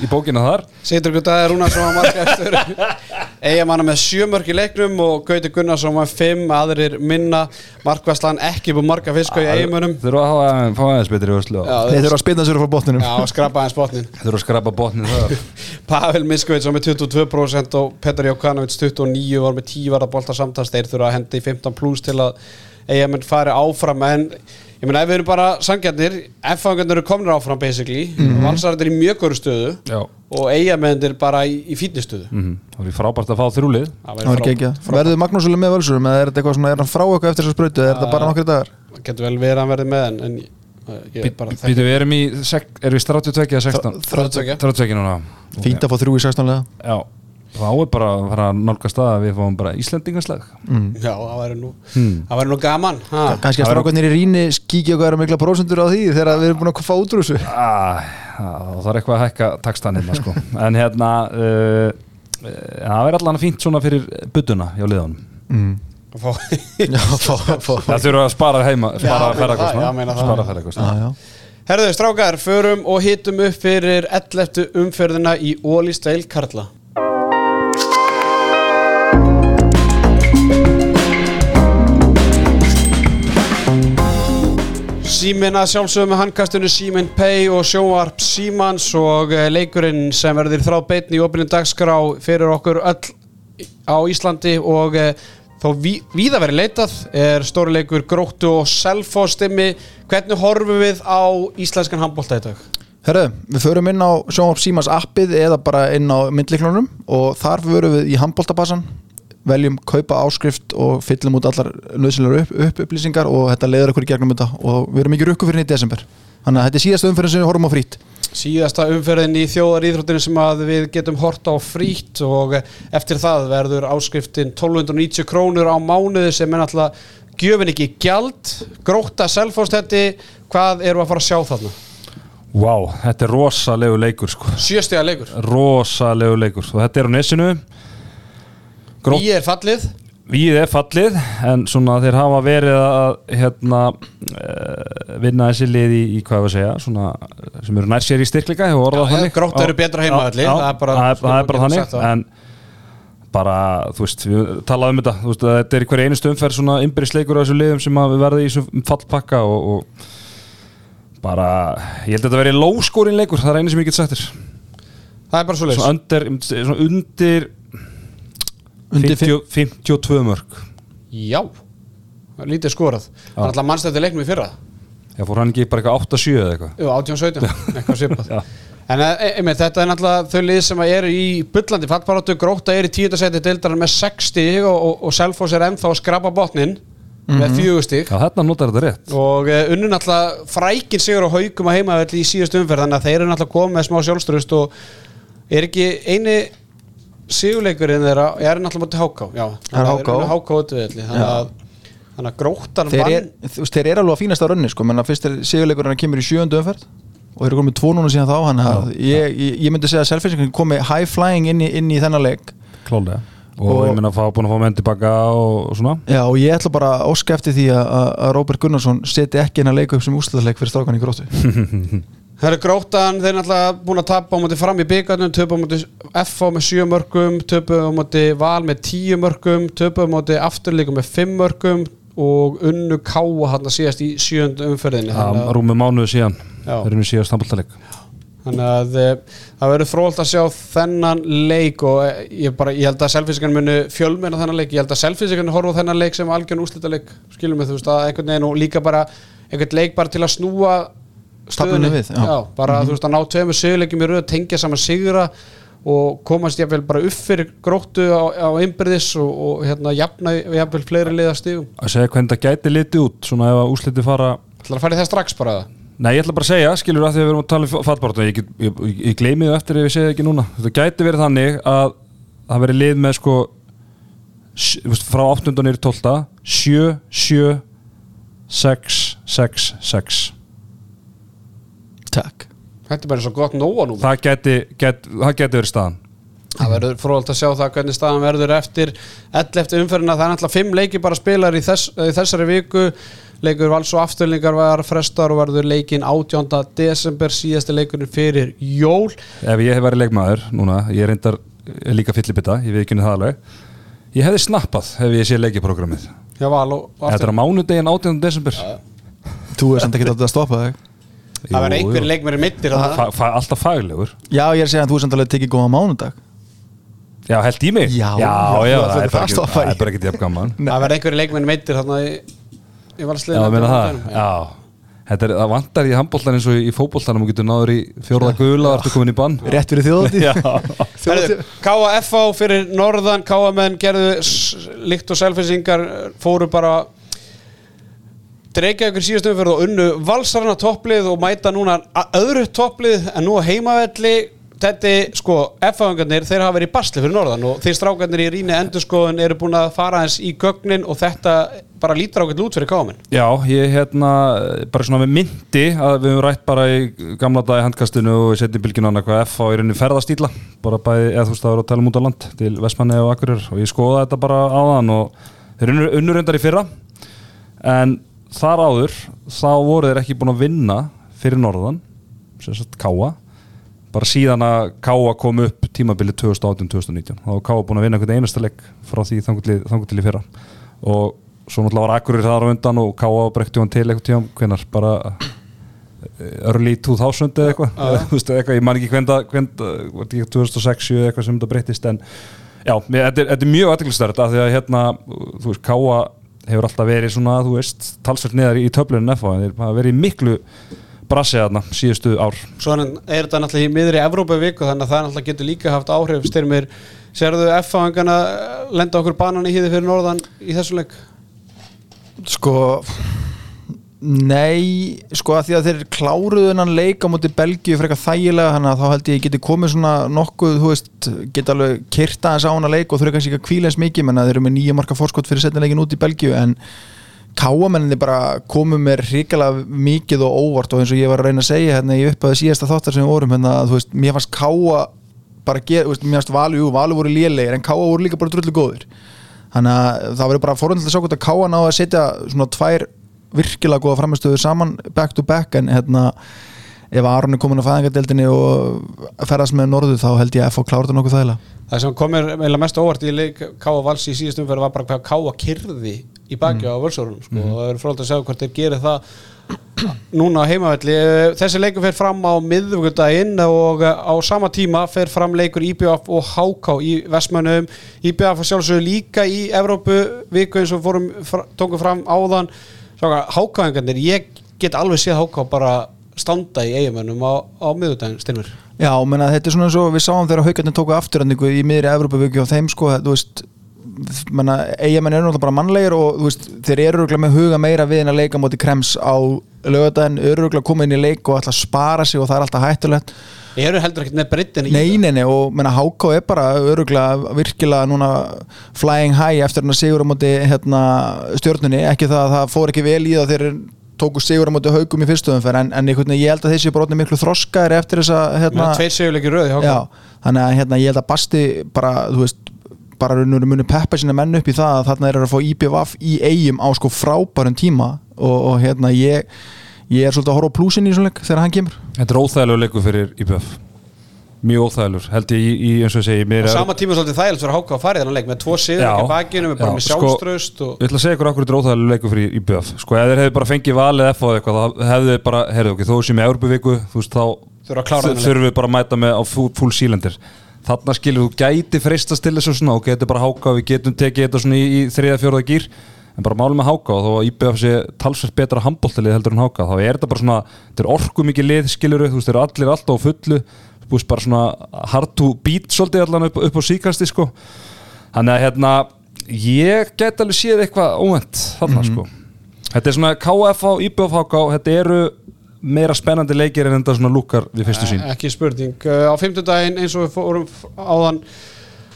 í bókina þar. Seitur Guttaði Rúnarsson var markastur. Eyjamanna með sjömörk í leiknum og Gauti Gunnarsson var fimm aðrir minna. Markvæslan ekki búið marka fisk í Eyjamunum þurfa að hafa- fá aðeins betri vörslu. Þeir þurfa að spilna sér frá botninum. Já, skrapa aðeins botnin. Þurfa að skrapa botnin þar. Pavel Miskovic var með 22% og Petar Jókanovic 29 var með 10 varða bolta samtast þeir þurfa að hendi 15 pluss til að eigamenn fari áfram en ég meina ef við erum bara sangjarnir F-fangarnir eru komnir áfram basically mm. -hmm. valsararnir í mjög góru stöðu Já. og eigamennir bara í, í fítnistöðu Mm Það er frábært að fá þrjúlið Það var ekki ekki Verður Magnús alveg með völsurum eða er þetta eitthvað svona, er hann frá eitthvað eftir þessa sprautu eða er þetta bara nokkri dagar? getur vel verið að verði með en, en ég bara Býtu, við erum í, erum við 32 eða 16? 32. 32 núna Fínt að fá þrjú í 16 lega Já, þá er bara að fara að nálgast að við fáum bara Íslendingaslag. Já, það væri nú, það væri nú gaman ha. Kannski að Það strákarnir í rýni skíkja hvað eru mikla prósentur á því þegar við erum búin að fá út úr þessu. Ah, Það er eitthvað að hækka takstan hérna sko. En hérna uh, uh, Það er allan fínt svona fyrir budduna hjá liðanum mm. Að fá- Já, fá, fá Það þurfa að spara heima Spara já Herðu, strákar, förum og hitum upp fyrir 11. umferðina í Ólís Deil Karla. Símin að sjálfsögum með handkastinu Símin Pay og sjónvarp Símans og eh, leikurinn sem verður þráð beitni í opinum dagskrá fyrir okkur öll á Íslandi og eh, þó ví, víða verið leitað er stóri leikur Gróttu og Selfostimmi hvernig horfum við á íslenskan handbólta í dag? Herðu, við förum inn á Sjónvarp Símas appið eða bara inn á myndliklunum og þar förum við í handbóltabassan veljum kaupa áskrift og fyllum út allar nöðsynlegar upp, upp upplýsingar og þetta leiður okkur í gegnum þetta. Og við erum ekki rukku fyrir í desember. Þannig að þetta er síðasta umfyrir sem við horfum á frýtt Síðasta umferðin í þjóðar íþróttinu sem að við getum horta á frýtt og eftir það verður áskriftin 1290 krónur á mánuði sem er náttúrulega gjöfin ekki gjald, gróta selfóstetti, hvað eru að fara að sjá þarna? Vá, þetta er rosalegu leikur sko. Sjöstega leikur, Rosalegu leikur. Og þetta er á nesinu Grótt. Í er fallið. Víð er fallið en svona þeir hafa verið að hérna, uh, vinna þessi lið í, í hvað að segja svona, sem eru nær sér í þannig. Gróttu eru betra heimavelli, Já, það er bara- það er, það er bara þannig en bara, þú veist, við talaðum um þetta þú veist, að þetta er í hverju einustu umferð svona innbyrðisleikur á þessu liðum sem að við verðum í þessum fallpakka og, og bara, ég held að þetta veri lóskórin leikur, það er einu sem ég get þér. Það er bara svo svona undir, svona Undir 50, 52 mörg Já, er lítið skorað. Er alltaf mannstætti leiknum í fyrra. Já, fór hann ekki bara eitthvað 8-7 eða eitthvað? Jú, 18-17, eitthvað svipað. Já. En e einmitt, þetta er náttúrulega þau lið sem eru í bullandi fallbaróttu Gróta er í tíundasæti deildarar með 6 stig og, og, og Selfoss er ennþá að skrapa botnin með 4 stig. Já, þarna notar þetta rétt. Og uh, unnu náttúrulega frækin sigur á haugum að heimavelli í síðust umferð þannig að þeir eru náttúrulega komið með smá sjálfströst og er ekki eini sigurleikurinn þeirra er náttúrulega mútið háká já, Það er HK. háká. útvelli þannig að, þannig að gróttan þeir, vann er, veist, þeir eru alveg á fínasta rönni sko, menn að fyrst er sigurleikurinn að kemur í sjöndu umferð og þeir eru komið tvo núna síðan þá hann, ég, ég, ég myndi segja að selfinsingin komi high flying inn í, inn í þennan leik. Klálega Og, Og- ég meina að fá búin að fá menn tilbaka og, og svona. Já, og ég ætla bara að óska eftir því að, að- að Róbert Gunnarsson seti ekki hennar leik upp sem úrslutleik fyrir strákan í gróttu Það eru grótan, þeir er náttúrulega búin að tapa á móti fram í byggarnum, töpu á móti FH með 7 mörgum, töpu á móti Val með 10 mörgum, töpu á móti afturleikum með 5 mörgum og unnu káa hann að síðast í sjöndu umferðinni. Það að, rúmið mánuðu síðan. Þeir eru síðast handbóltaleg þannig að eh, það verður frólt að sjá þennan leik og eh, ég, bara, ég held að selfinskan munu fjölmenna þennan leik, ég held að selfinskan horfa á þennan leik sem algjörn úslita leik, skilum við þú veist að einhvern veginn og líka bara einhvern leik bara til að snúa Taflinu við, já. já, bara þú veist að ná tveimur sigurleikjum í röð, tengja saman sigra og komast jafnvel bara upp fyrir gróttu á, á einbyrðis og, og hérna jafna jafnvel fleiri liða stigum. Að segja hvernig það gæti litið út Svona ef að úsliti fara ætlar að fara í það strax bara Nei, ég ætla bara að segja, skilur að því að við erum að tala um fattbáratu ég, get- ég, ég, ég gleymi það eftir ef ég segja það ekki núna. Það gæti verið þannig að það verið lið með sko frá 8. nýri 12 7, 7 6, 6, 6 Takk. Þetta er bara svo gott nóa nú Það gæti, gæti, það gæti verið staðan. Það verður fróðalt að sjá það hvernig staðan verður eftir 11 umferðina, það er náttúrulega 5 leiki bara spilar í, þess, í þessari viku. Leikur vals og afturlingar var frestar og verður leikin 18. desember. Síðasti leikurinn fyrir jól. Ef ég hef verið leikmaður núna, ég reyndar er líka fyllibita, ég veit ekki það alveg. Ég hefði snappað ef ég sé og, og Þetta er á mánudegin 18. desember. Þú er samt ekki átt að stoppa þig það verður Jú, einhver jú. leikmeri mittir Alltaf faglegur. Já, ég er að segja að þú er samt alveg tekið góða mánudag. Já, held í mig? Já, já, já, já, það er bara að ekki- stoppa það í. er bara ekki jafn gaman. Það verður einhver leikmeri mittir þarna í í Já, valsliðinu meina það, já. Þetta er, það vantar í handbóltan eins og í fótbóltanum og getur náður í fjórða gula og ertu komin í bann. Rétt fyrir Herðu, KFA fyrir norðan KFA-menn gerðu líkt og selfinsingar fóru bara dreika ykkur síðast umferð og unnu valsarana topplið og mæta núna öðru topplið en nú heimavelli. Þetta, sko, F-fangarnir þeir hafa verið í basli fyrir norðan og þeir strákarnir í rýni endurskoðun eru búin að fara eins í gögnin og þetta bara lítur ákveðl út fyrir KFA-menn já ég hérna bara svona með myndi að við höfum rætt bara í gamla dag í handkastinu og setni bylginu annað hvað F á í rauninni ferðastíla. Bara bæði, eða þú veist það voru að tala um út á land til Vestmanni og Akureyr og ég skoða þetta bara á þann og þeir unnur, unnur undar í fyrra. En þar áður þá voru þeir ekki búin að vinna fyrir norðan sem sagt Káa bara síðan að Káa kom upp tímabilið 2018-2019 þá var Káa búin að vinna einhvern einasta leik frá því þangur til í fyrra. Og svo náttúrulega var Akureyri þar á undan og Káa brekti hann til eitthvað tíma hvenar bara eh, early 2000 eða eitthvað. Eitthvað, ég man ekki hvenda, hvenda var þetta ekki 2006 eða eitthvað sem þetta breytist en já, þetta, er, er mjög aðeinsstært af því að hérna, þú veist, Káa hefur alltaf verið svona, þú veist, talsvert neðar í töflunum FH, en þeir hafa verið miklu brassi þarna síðustu ár. Svo er þetta náttúrulega í miðri Evrópa viku þannig að það náttúrulega getur líka haft áhrif. Styrmir, serðu F-fangana lenda okkur banan í hýði fyrir norðan í þessu leik? sko nei, sko að því að þeir kláruðu hennan leik á móti Belgíu frekar þægilega, þannig að þá held ég geti komið svona nokkuð, þú veist, geta alveg kyrta þess á hana leik og þurfa kannski ekki að kvíla eins mikið, menn að þeir eru með nýja marka fórskott fyrir setnilegin út í Belgíu, en káamenninni bara komu mér hrikalega mikið og óvart og eins og ég var að reyna að segja hérna í upphæðu síðasta þáttar sem við vorum hérna, að þú veist, mér fannst káa bara gera, þú veist, mér fannst valu, jú, valu voru lélegir en káa voru líka bara drullu góðir. Þannig að það verður bara forundilega að sjá hvort að káa ná að setja svona tvær virkilega góða framistöður saman back to back en hérna ef Aron er komin að fæðingadeildinni og ferðast með norðu þá held ég að FH klára þetta nokkuð þægilega. Það sem komir meðlega mest óvart í leik Káa Vals í síðust umferð var bara hvað Káa kyrði í baki á völsórunum sko. og það er frólægt að segja hvort þeir gerir það núna á heimavelli. Þessi leikur fer fram á miðvöggudaginn og á sama tíma fer fram leikur IBF og HK í Vestmannum IBF sjálfsögur líka í Evrópu viku eins og fórum, tókum fram áðan HK-engarnir, ég get alveg séð HK bara standa í eigamönnum á, á miðvöggudaginn, Styrmur Já, menna, þetta er svona eins og við sáum þegar haugarnir tóku afturhendingu í miðri Evrópavíku og þeim sko, þú veist eigamenn eru náttúrulega bara mannlegir og veist, þeir eru örugglega með huga meira við en að leika móti krems á lögadaginn, eru örugglega komið inn í leik og að spara sig og það er alltaf hættulegt Ég eru heldur ekkert með breyttin Nei, nei, nei, og menna, HK er bara öruglega virkilega núna flying high eftir hann að sigur á móti hérna, stjórnunni, ekki það að það fór ekki vel í það þegar tóku sigur á móti haugum í fyrstöðumferð, en, en veginn ég held að þessi brotni miklu þroskaðir eftir þessa hérna, Tveir segjuleiki röði hjá já, þannig að hérna, ég held að Basti bara, þú veist bara muni peppa sína menn upp í það að þarna er að fá IPVF í eigum á sko frábærum tíma. Og, og hérna ég ég er svolítið að horfa á plúsin í svona leik þegar hann kemur Þetta er óþægilegu leikur fyrir IPF mjög óþægilegur, held ég í, í eins og ég segi mér Á er- sama tíma svolítið þægilt fyrir Háka að fara í þennan leik með tvo sigur Já. ekki bakinu, með bara Já, með sko- sjálfströst og... Ég ætla að segja ykkur okkur þetta er óþægilegu leikur fyrir IPF Sko, ef þeir hefðu bara fengið valið og eitthvað þá hefðu þeir bara, heyrðu okkur, þó sem í Európavíku þú veist, þá Þurfa að klára þennan leik. þurfum við bara að mæta með á full, full sílendir Þarna skilur þú gæti freistast til þessu svona og getur bara háka við getum tekið þetta svona í, í þriða fjóraða gýr en bara málum með háka og þó að IPF sé talsvert betra handbóltalið heldur en háka þá er þetta bara svona, þetta er orku mikið lið skilur þú veist, þeir eru allir alltaf á fullu. Þú veist, bara svona hard to beat svolítið allan upp, upp á síkasti sko. Þannig að hérna ég get alveg séð eitthvað óvænt þarna sko. Þetta er svona KF á IPF háka þetta eru meira spennandi leikir en þetta svona lúkar við fyrstu sín ekki spurning. Á fimmtudaginn eins og við fórum áðan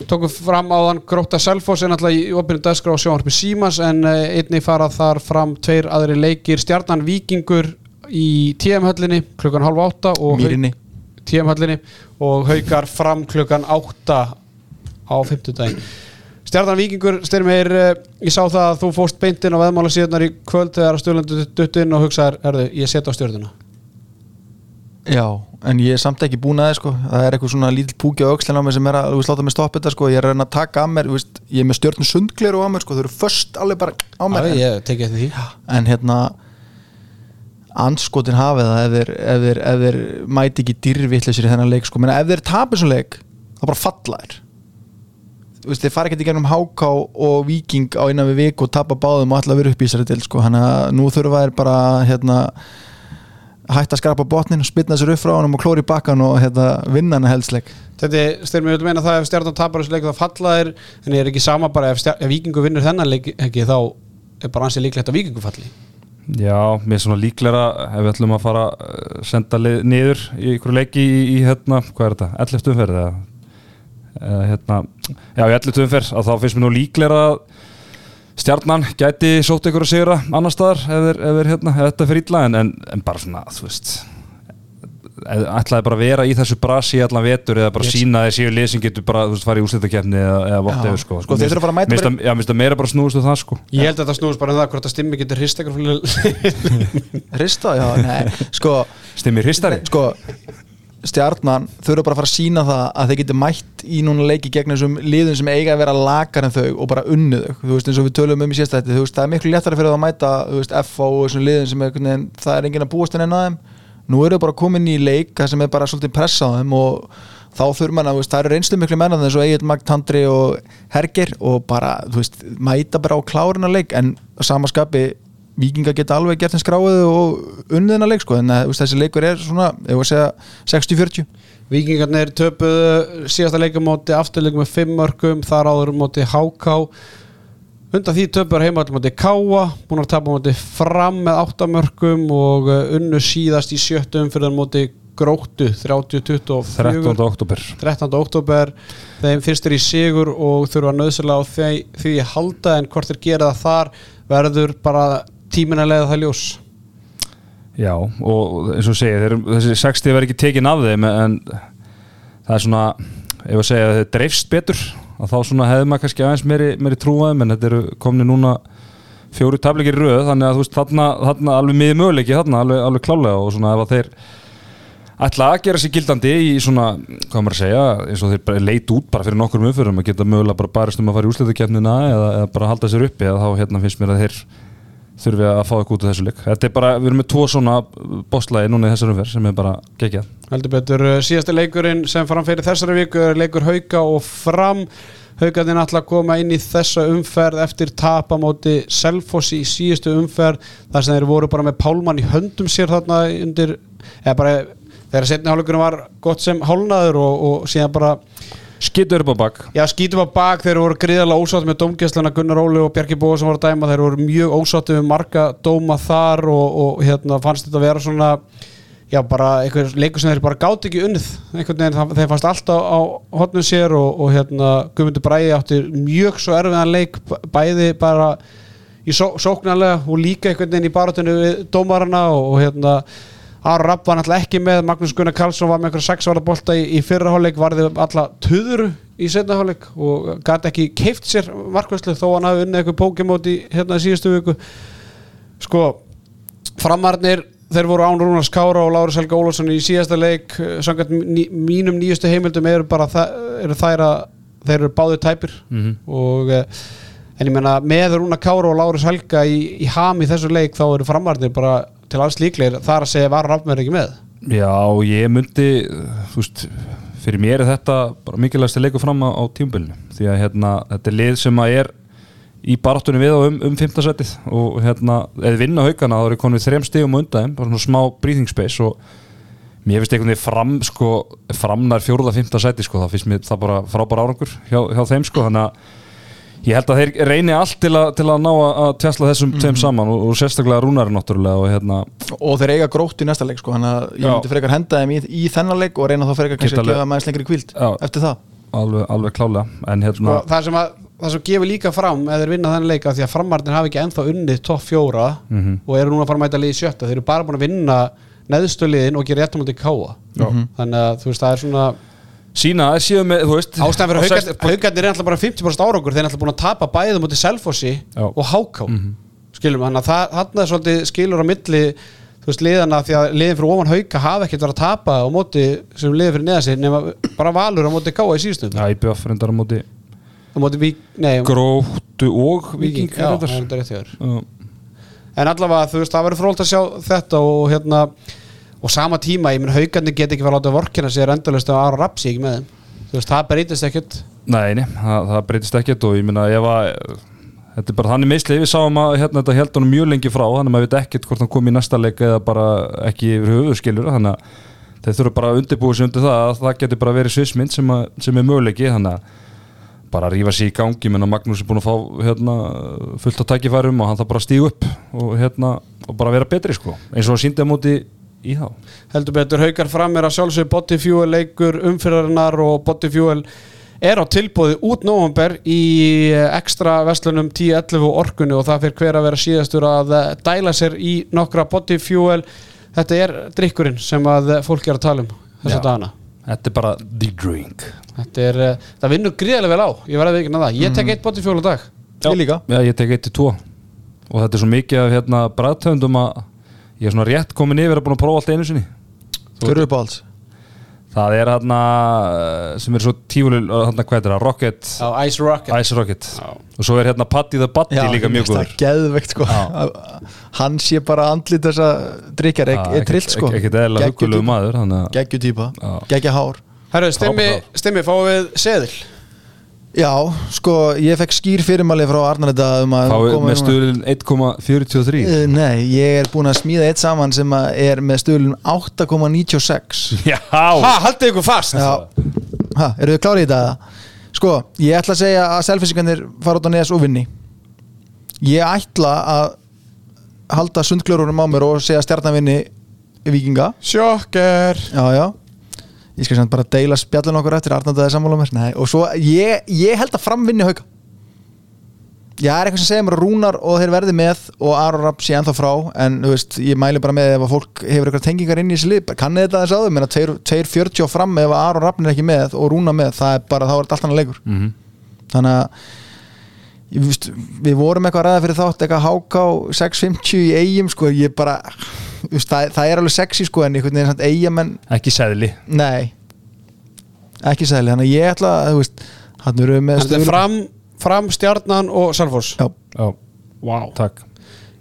tókum fram áðan Gróta Selfoss er náttúrulega í opinu dagskrá á sjónvarpi Símas en uh, einnig fara þar fram tveir aðri leikir. Stjarnan Víkingur í TM-höllinni klukkan halv átta og. TM-höllinni og haukar fram klukkan átta á fimmtudaginn. Stjarnan Víkingur styrmir, ég sá það að þú fóst beintinn á veðmála síðanar í kvöld þegar stjórnlandu dutt inn og hugsaðar, erðu, ég setja á stjórnuna Já, en ég er samt ekki búin að það sko. Það er eitthvað svona lítill púki á aukslinn á mig sem er að veist láta mig stoppa þetta sko. Ég er að reyna að taka að mér, veist, ég er með stjórnum sundgleru á mér sko, þau eru först alveg bara á mér. Já, ég tekið eftir því. En hérna anskotin hafið það ef ef ef þeir mæti ekki dýrvittleysir í þennan leik sko, menna ef þeir tapir svo leik þá bara falla veist, þeir fara ekki í gegnum HK og Viking á innan við viku og tapa báðum og alltaf vera upp í þessari til sko. þannig að nú þurfa þær bara hérna, hætta að skrapa botnin og spilna sér upp frá honum og klóri í bakkan og hérna, vinna hann helsleik Þetta styrmið við meina það ef stjarnan tapar þessu leik þá falla þeir en ég er ekki sama bara ef, ef vikingu vinnur þennan leik ekki þá er bara ansið líklegt að vikingu falli Já, mér er svona líklega ef við ætlum að fara að senda lið niður í ykkur leiki í, í hérna, hvað er þetta, 11. umferð eða, eða hérna, já í 11. umferð að þá finnst mér nú líklega að stjarnan gæti sótt ykkur að sigra annar staðar ef, þeir- hérna, ef þetta fyrir illa en, en, en bara svona, þú veist ætlaði bara að vera í þessu brasi í allan vetur eða bara Yes. sína séu lið sem getur bara, þú veist, farið í úrslitakefni eða, eða vott eða sko. Sko, þeir þurfa að fara að mæta Mér bara- það- finnst það meira bara snúist um það sko. Ég held að þetta snúist bara um það hvort að stimmi getur hrist eitthvað Hrista, já, nei, sko Stimmir hristari? Sko stjarnan þurfa bara að fara að sína það að þeir geti mætt í núna leiki gegn þessum liðum sem eiga að vera lakar en þau og bara unnið þau, þú veist eins og við tölum um í sérstætti, þú veist það er miklu léttara fyrir það að mæta þú veist FO og þessum liðum sem er, það er enginn að búast en enn að þeim. Nú eru þau bara komin í leik það sem er bara svolítið pressa á þeim og þá þurfa mann að, þú veist, það eru reynslu miklu menn eins og Egil Magd Tandri og Herger og bara, þú veist, mæta bara á klárina leik en samaskapi vikinga geta alveg gert en skráið og unniðina leik sko, en þessi leikur er svona, ef að segja 60-40 Vikingarnir töpuðu síðasta leikamóti afturleikum með 5 mörgum þar áður móti HK undan því töpuður heimall móti Káa búin að tapa móti fram með 8 mörgum og uh, unnu síðast í sjöttu umfyrir móti Gróttu 30-24 13. oktober 13. oktober þeim fyrstir í sigur og þurfa nöðslega á því, því að halda en hvort þeir gera það þar verður bara tímin að leiða það ljós? Já, og eins og segja, þeir, þessi 60 verður ekki tekin af þeim en það er svona, ef að segja að þeir dreifst betur, að þá svona hefði maður kannski aðeins meiri, meiri trúaðum en þetta eru komni núna fjóri tablikir í röð, þannig að þú veist, þarna, þarna alveg miði möguleiki, þarna alveg, alveg klálega og svona ef að þeir ætla að gera sér gildandi í svona, hvað maður að segja, eins og þeir bara leit út bara fyrir nokkur umfyrum að geta mögulega bara barist um að fara í úrslitakefnina eða, eða bara halda sér uppi eða þá hérna finnst mér að þeir þurfi að fá eitthvað út af þessu leik. Þetta er bara, við erum með tvo svona bosslægi núna í þessar umferð sem er bara geggjað. Heldur betur, uh, síðasti leikurinn sem framfyrir þessari viku er leikur Hauka og Fram. Haukarnir ætla að koma inn í þessa umferð eftir tapamóti Selfossi í síðustu umferð þar sem þeir voru bara með Pálmann í höndum sér þarna undir eða bara þegar setni hálfleikurinn var gott sem hálnaður og, og síðan bara skittur upp á bak. Já, skítum að bak, þeir voru gríðarlega ósátt með dómgæslana Gunnar Óli og Bjarki Bóa sem voru að dæma, þeir voru mjög ósátt með marga dóma þar og, og hérna fannst þetta að vera svona já, bara einhver leikur sem þeir bara gátt ekki unnið, einhvern veginn, þeir fannst alltaf á hotnum sér og, og hérna Guðmundur Bræði átti mjög svo erfiðan leik, bæði bara í só, sóknarlega og líka einhvern veginn í barátunni við dómarana og, og hérna Aron Rapp var náttúrulega ekki með Magnús Gunnar Karlsson var með einhverja sexvara bolta í, í fyrra hálfleik varði alla tuðuru í setna hálfleik og gæti ekki keift sér markvæslu þó hann hafi unnið eitthvað pókimót í hérna í síðustu viku sko framarnir þeir voru án Rúnars Kára og Láris Helga Ólafsson í síðasta leik samkvæmt ný, mínum nýjustu heimildum eru bara eru þær að þeir eru báðið tæpir Mhm. og eh, en ég meina með Rúnar Kára og Láris Helga í, í ham í þessu leik þá eru framarnir bara til alls líklegir þar að segja var Rafnverð ekki með? Já, ég myndi þú veist, fyrir mér er þetta bara mikilvægst að leiku fram á, á tímbilinu því að hérna, þetta er lið sem að er í baráttunni við og um, um 15 setið og hérna, eða vinna haugana þá er ég konið þrem stigum á undan bara svona smá breathing space og mér finnst einhvern veginn fram sko, framnar fjórða, fymta seti sko, það finnst mér það bara frábær árangur hjá, hjá þeim sko, þannig að ég held að þeir reyni allt til, a, til að ná að að tjastla þessum tveim saman og, og sérstaklega rúnari náttúrulega og hérna, og þeir eiga grótt í næsta leik sko, þannig að ég myndi frekar henda þeim í, í þennan leik og reyna þá frekar kannski að gefa þeim aðeins lengri kvíld Já. eftir það. Alveg, alveg klálega en hérna, og það sem, að, það sem gefur líka fram eða þeir vinna þennan leik að því að framarnir hafi ekki ennþá unnið topp fjóra Mhm. og eru núna að fara að mæta liði sjötta þeir eru bara búin að vinna neðstu liðin og gera réttum átti káa þannig að þú veist það er svona sína að séu með, þú veist ástæðan fyrir haugarnir sex- haugarnir er alltaf bara 50% árangur. Þeir er alltaf búin að tapa bæðum átti Selfossi Já. og Háká skilum þannig að það, þarna er svolítið skilur á milli þú veist liðana því að liðin fyrir ofan hauka hafa ekkert verið að tapa á móti sem liðin fyrir neða sig nema bara valur á móti káa í síðustundu Já, IBF reyndar á móti á móti vík, nei, gróttu og viking já, það er rétt Já. en allavega þú veist það verður frólt að sjá þetta og hérna og sama tíma, ég menn haugarnir get ekki verið að láta vorkina sér endalist að Aron Rapsi ekki með þeim þú veist það breytist ekkert. Nei, það, það breytist ekkert og ég minna ef að þetta er bara þannig meðsli við sáum að hérna, þetta held honum mjög lengi frá þannig að maður veit ekkert hvort hann kom í næsta leik eða bara ekki yfir höfuð skilur. Þannig að þeir þurfa bara að undirbúa sig undir það að það getur bara verið svismynd sem, að, sem er möguleiki. Þannig að bara rífa sér í gangi menn að Magnús er búin að fá hérna, fullt á tækifærum og hann þarf bara að stígu upp og, hérna, og bara vera betri sko. Eins og að síndi á í þá. Heldur betur haukar fram er að sjálfsög Bodyfuel leikur umfyrðarinnar og Bodyfuel er á tilbúði út nóvumber í ekstra vestlunum 10-11 og orkunni og það fyrir hver að vera síðastur að dæla sér í nokkra Bodyfuel. Þetta er drikkurinn sem að fólk er að tala um þessa Já. dagana. Þetta er bara the drink. Þetta er, eh, það vinnur gríðarlega vel á. Ég verði ekki að það, ég tek eitt Bodyfuel á dag. Ég líka. Já, ég tek 1-2 og þetta er svo mikið af hérna bræðtöndum að ég er svona rétt komin yfir að búin að prófa allt einu sinni. Þú eru upp á alls? Það er hérna eh, sem er svo tífulil, hérna hvað er það, Rocket. Á Ice Rocket. Ice Rocket. Já. og svo er hérna Patti the Batti líka mjög Það góður. er geðveikt sko. Hann sé bara andlit þessa drikjar Já, er trill sko. ekkert eðla hugulegu maður Geggjutýpa, Já. geggja hár. Herru, stimmi, Frábært. stimmi, fáum við seðil Já, sko, ég fekk skýr fyrirmæli frá Arnarita um að fáið koma með stuðlun 1,43 Uh, Nei, ég er búin að smíða eitt saman sem að er með stöðlun 8,96 Já, Ha, haldið ykkur fast? Já, ha, eru þið klárið í þetta? eða? Sko, ég ætla að segja að selfisingarnir fara út á neðas og vinni. Ég ætla að halda sundglörurum á mér og segja stjarnavinni vikinga Sjokker. Já, já Ég skal samt bara deila spjallin okkur eftir Arnardaði sammála mér. Nei, og svo ég, ég held að framvinni hauka. Já, er eitthvað sem segir mér að Rúnar og þeir verði með og Aron Rapp sé ennþá frá en veist, ég mæli bara með ef að fólk hefur eitthvað tengingar inn í þessi lið, kannið þetta þess aður menn að 2.40 og fram ef Aron Rapp er ekki með og Rúnar með, það er bara, þá er þetta allt annað leikur. Mhm. þannig að ég, veist, við vorum eitthvað að ræða fyrir þátt eitthvað HK 650 í eigum sko, ég bara það, það er alveg sexy sko en einhvern veginn samt eigamenn ekki seðli. Nei. Ekki sæli, þannig að ég ætla að þú veist, hann eru með Þetta er fram, fram stjarnan og Salfors Já, Já, Vá. Takk.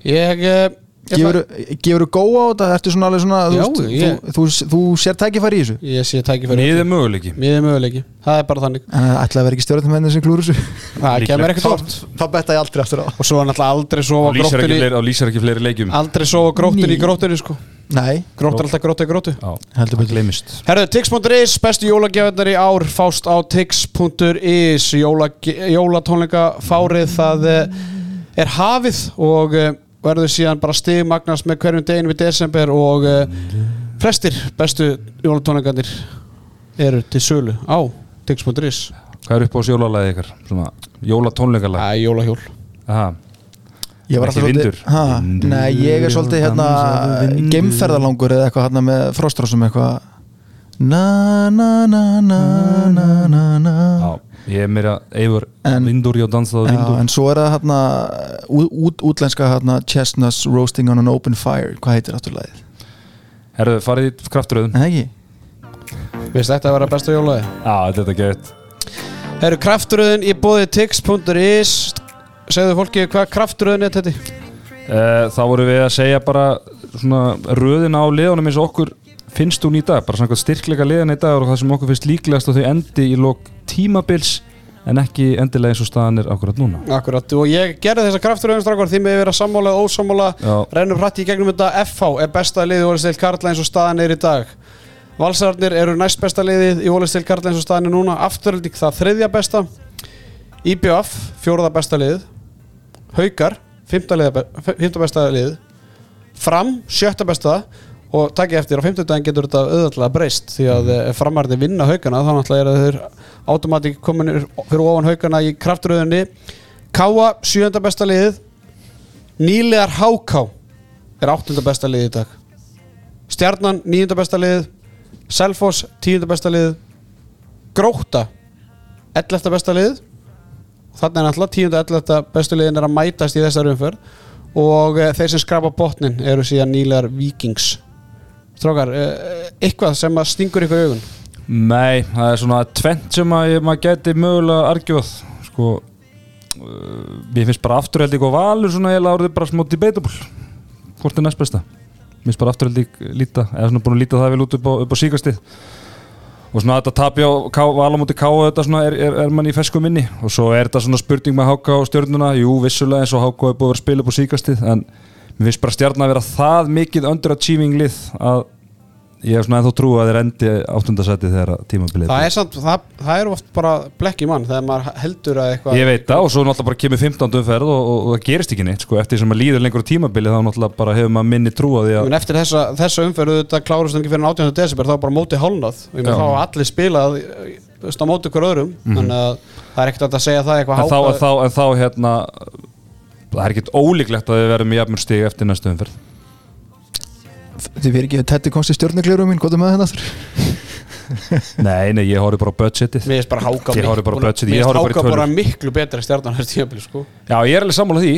Ég, eh, ég gefur, þú góða á þetta, ertu svona alveg svona Já, þú, ég- þú, þú, þú sér tækifæri í þessu? Ég sé tækifæri Niður möguleiki. Miðið möguleiki. Það er bara þannig. En það ætla að vera ekki stjórnum sem klúru þessu? Það Líklegt. kemur ekkert oft. Þá betta ég aldrei aftur á. Og svo er náttúrulega aldrei og sofa lýsir ekki gróttunni fleiri, og lýsir ekki fleiri leikjum. Aldrei sofa gróttunni í Ný. gróttunni sko. Nei, Grótt er alltaf gróttu í gróttu. Já, Heldur betur. gleymist. Herðu, tix.is, bestu jólagjafarnar í ár fást á tix.is Jóla, jólatónleikafárið það eh, er hafið og eh, verður síðan bara stigmagnast með hverjum deginu við desember og eh, flestir bestu jólatónleikarnir eru til sölu á tix.is Hvað er upp á jólalæði ykkar? Svona jólatónleikalæði Það er jólahjól Aha. ég var alltaf vindur. ha, Nei, ég er svolítið hérna. Geimferðalangur eða eitthvað hérna með frostrósum eitthvað Na na na na na na na Já, ég er meira eifur vindur og dansaðu Já, vindur en svo er það hérna út, út, útlenska hérna Chestnuts Roasting on an Open Fire hvað heitir afturlæðið? Herðu, farið í krafturöðum En ekki? Vist þetta að vera besta jólaði? Já, þetta er gett Herru, krafturöðin í bóði tix.is Segðu fólki hvað krafturöðin er þetta? uh, Þá vorum við að segja bara svona röðina á liðunum eins og okkur finnst hún í dag, bara svona styrkleika liðan í dag og það sem okkur finnst líklegast að þau endi í lok tímabils en ekki endilega eins og staðan er akkurat núna. Akkurat, og ég gerði þessa krafturöðin strákar því með að vera sammála eða ósammála. Rennum hrætti í gegnum þetta. FH er besta liðið í Ólisteil Karla eins og staðan er í dag. Valsararnir eru næst besta liðið í Ólisteil Karla eins og staðan er núna. Afturölding það þriðja besta. IBF, fjóraða besta liðið. Haukar, fymta, liða, fymta besta liðið. Fram, sjötta besta og takk eftir á 50 daginn getur þetta auðvitað breyst því að mm. framarði vinna haugana þá náttúrulega er þeir automatík komin fyrir ofan haugana í krafturöðinni Káa, sjönda besta liðið. Nýlegar HK er áttunda besta liðið í dag. Stjarnan, níunda besta liðið. Selfoss, tíunda besta liðið. Gróta 11. besta liðið. Þannig er náttúrulega tíunda 11. bestu liðin er að mætast í þessar umferð. Og e, þeir sem skrapa botnin eru síðan nýlegar vikings Strákar, e, eitthvað sem að stingur ykkur augun? Nei, það er svona tvent sem að maður geti mögulega argjóð sko. Uh, mér finnst bara afturhaldið og valur svona eiginlega orðið bara smá debatable. Hvort er næst besta? Mér finnst bara afturhaldið líta eða svona búin að líta það vel út upp á, upp á síkastið og svona þetta tapja á valamóti K og þetta svona er, er, er mann í fesku minni. Og svo er þetta svona spurning með HK og stjörnuna. Jú, vissulega eins og HK er búið að spila upp á síkastið en mér finnst bara stjarnan að vera það mikið underachieving lið að ég hef svona ennþá trú að þeir endi áttundasæti þegar tímabilið Það er samt, það, það er oft bara blekki mann þegar maður heldur að eitthvað Ég veit það og svo náttúrulega bara kemur 15. umferð og, og, og það gerist ekki neitt sko, eftir sem að líður lengur tímabilið þá náttúrulega bara hefur maður minni trú að því að eftir þessa, þessa umferðu þetta klárust ekki fyrir 18. desember þá er bara móti hálnað þá allir spilað þú veist, á móti ykkur öðrum þannig að það er ekkert að segja það eitthvað en þá, en þá, en þá hérna það er ekkert ólíklegt að við verðum í jafnmur stig eftir næstu umferð. Þið fyrir ekki að Teddy komst í hvað er með þetta aftur? Nei, nei, ég horfi bara á budgetið. Mér finnst bara háka Ég horfði bara á budget, ég Mér finnst háka bara miklu betra tímabili sko. Já, ég er alveg sammála því.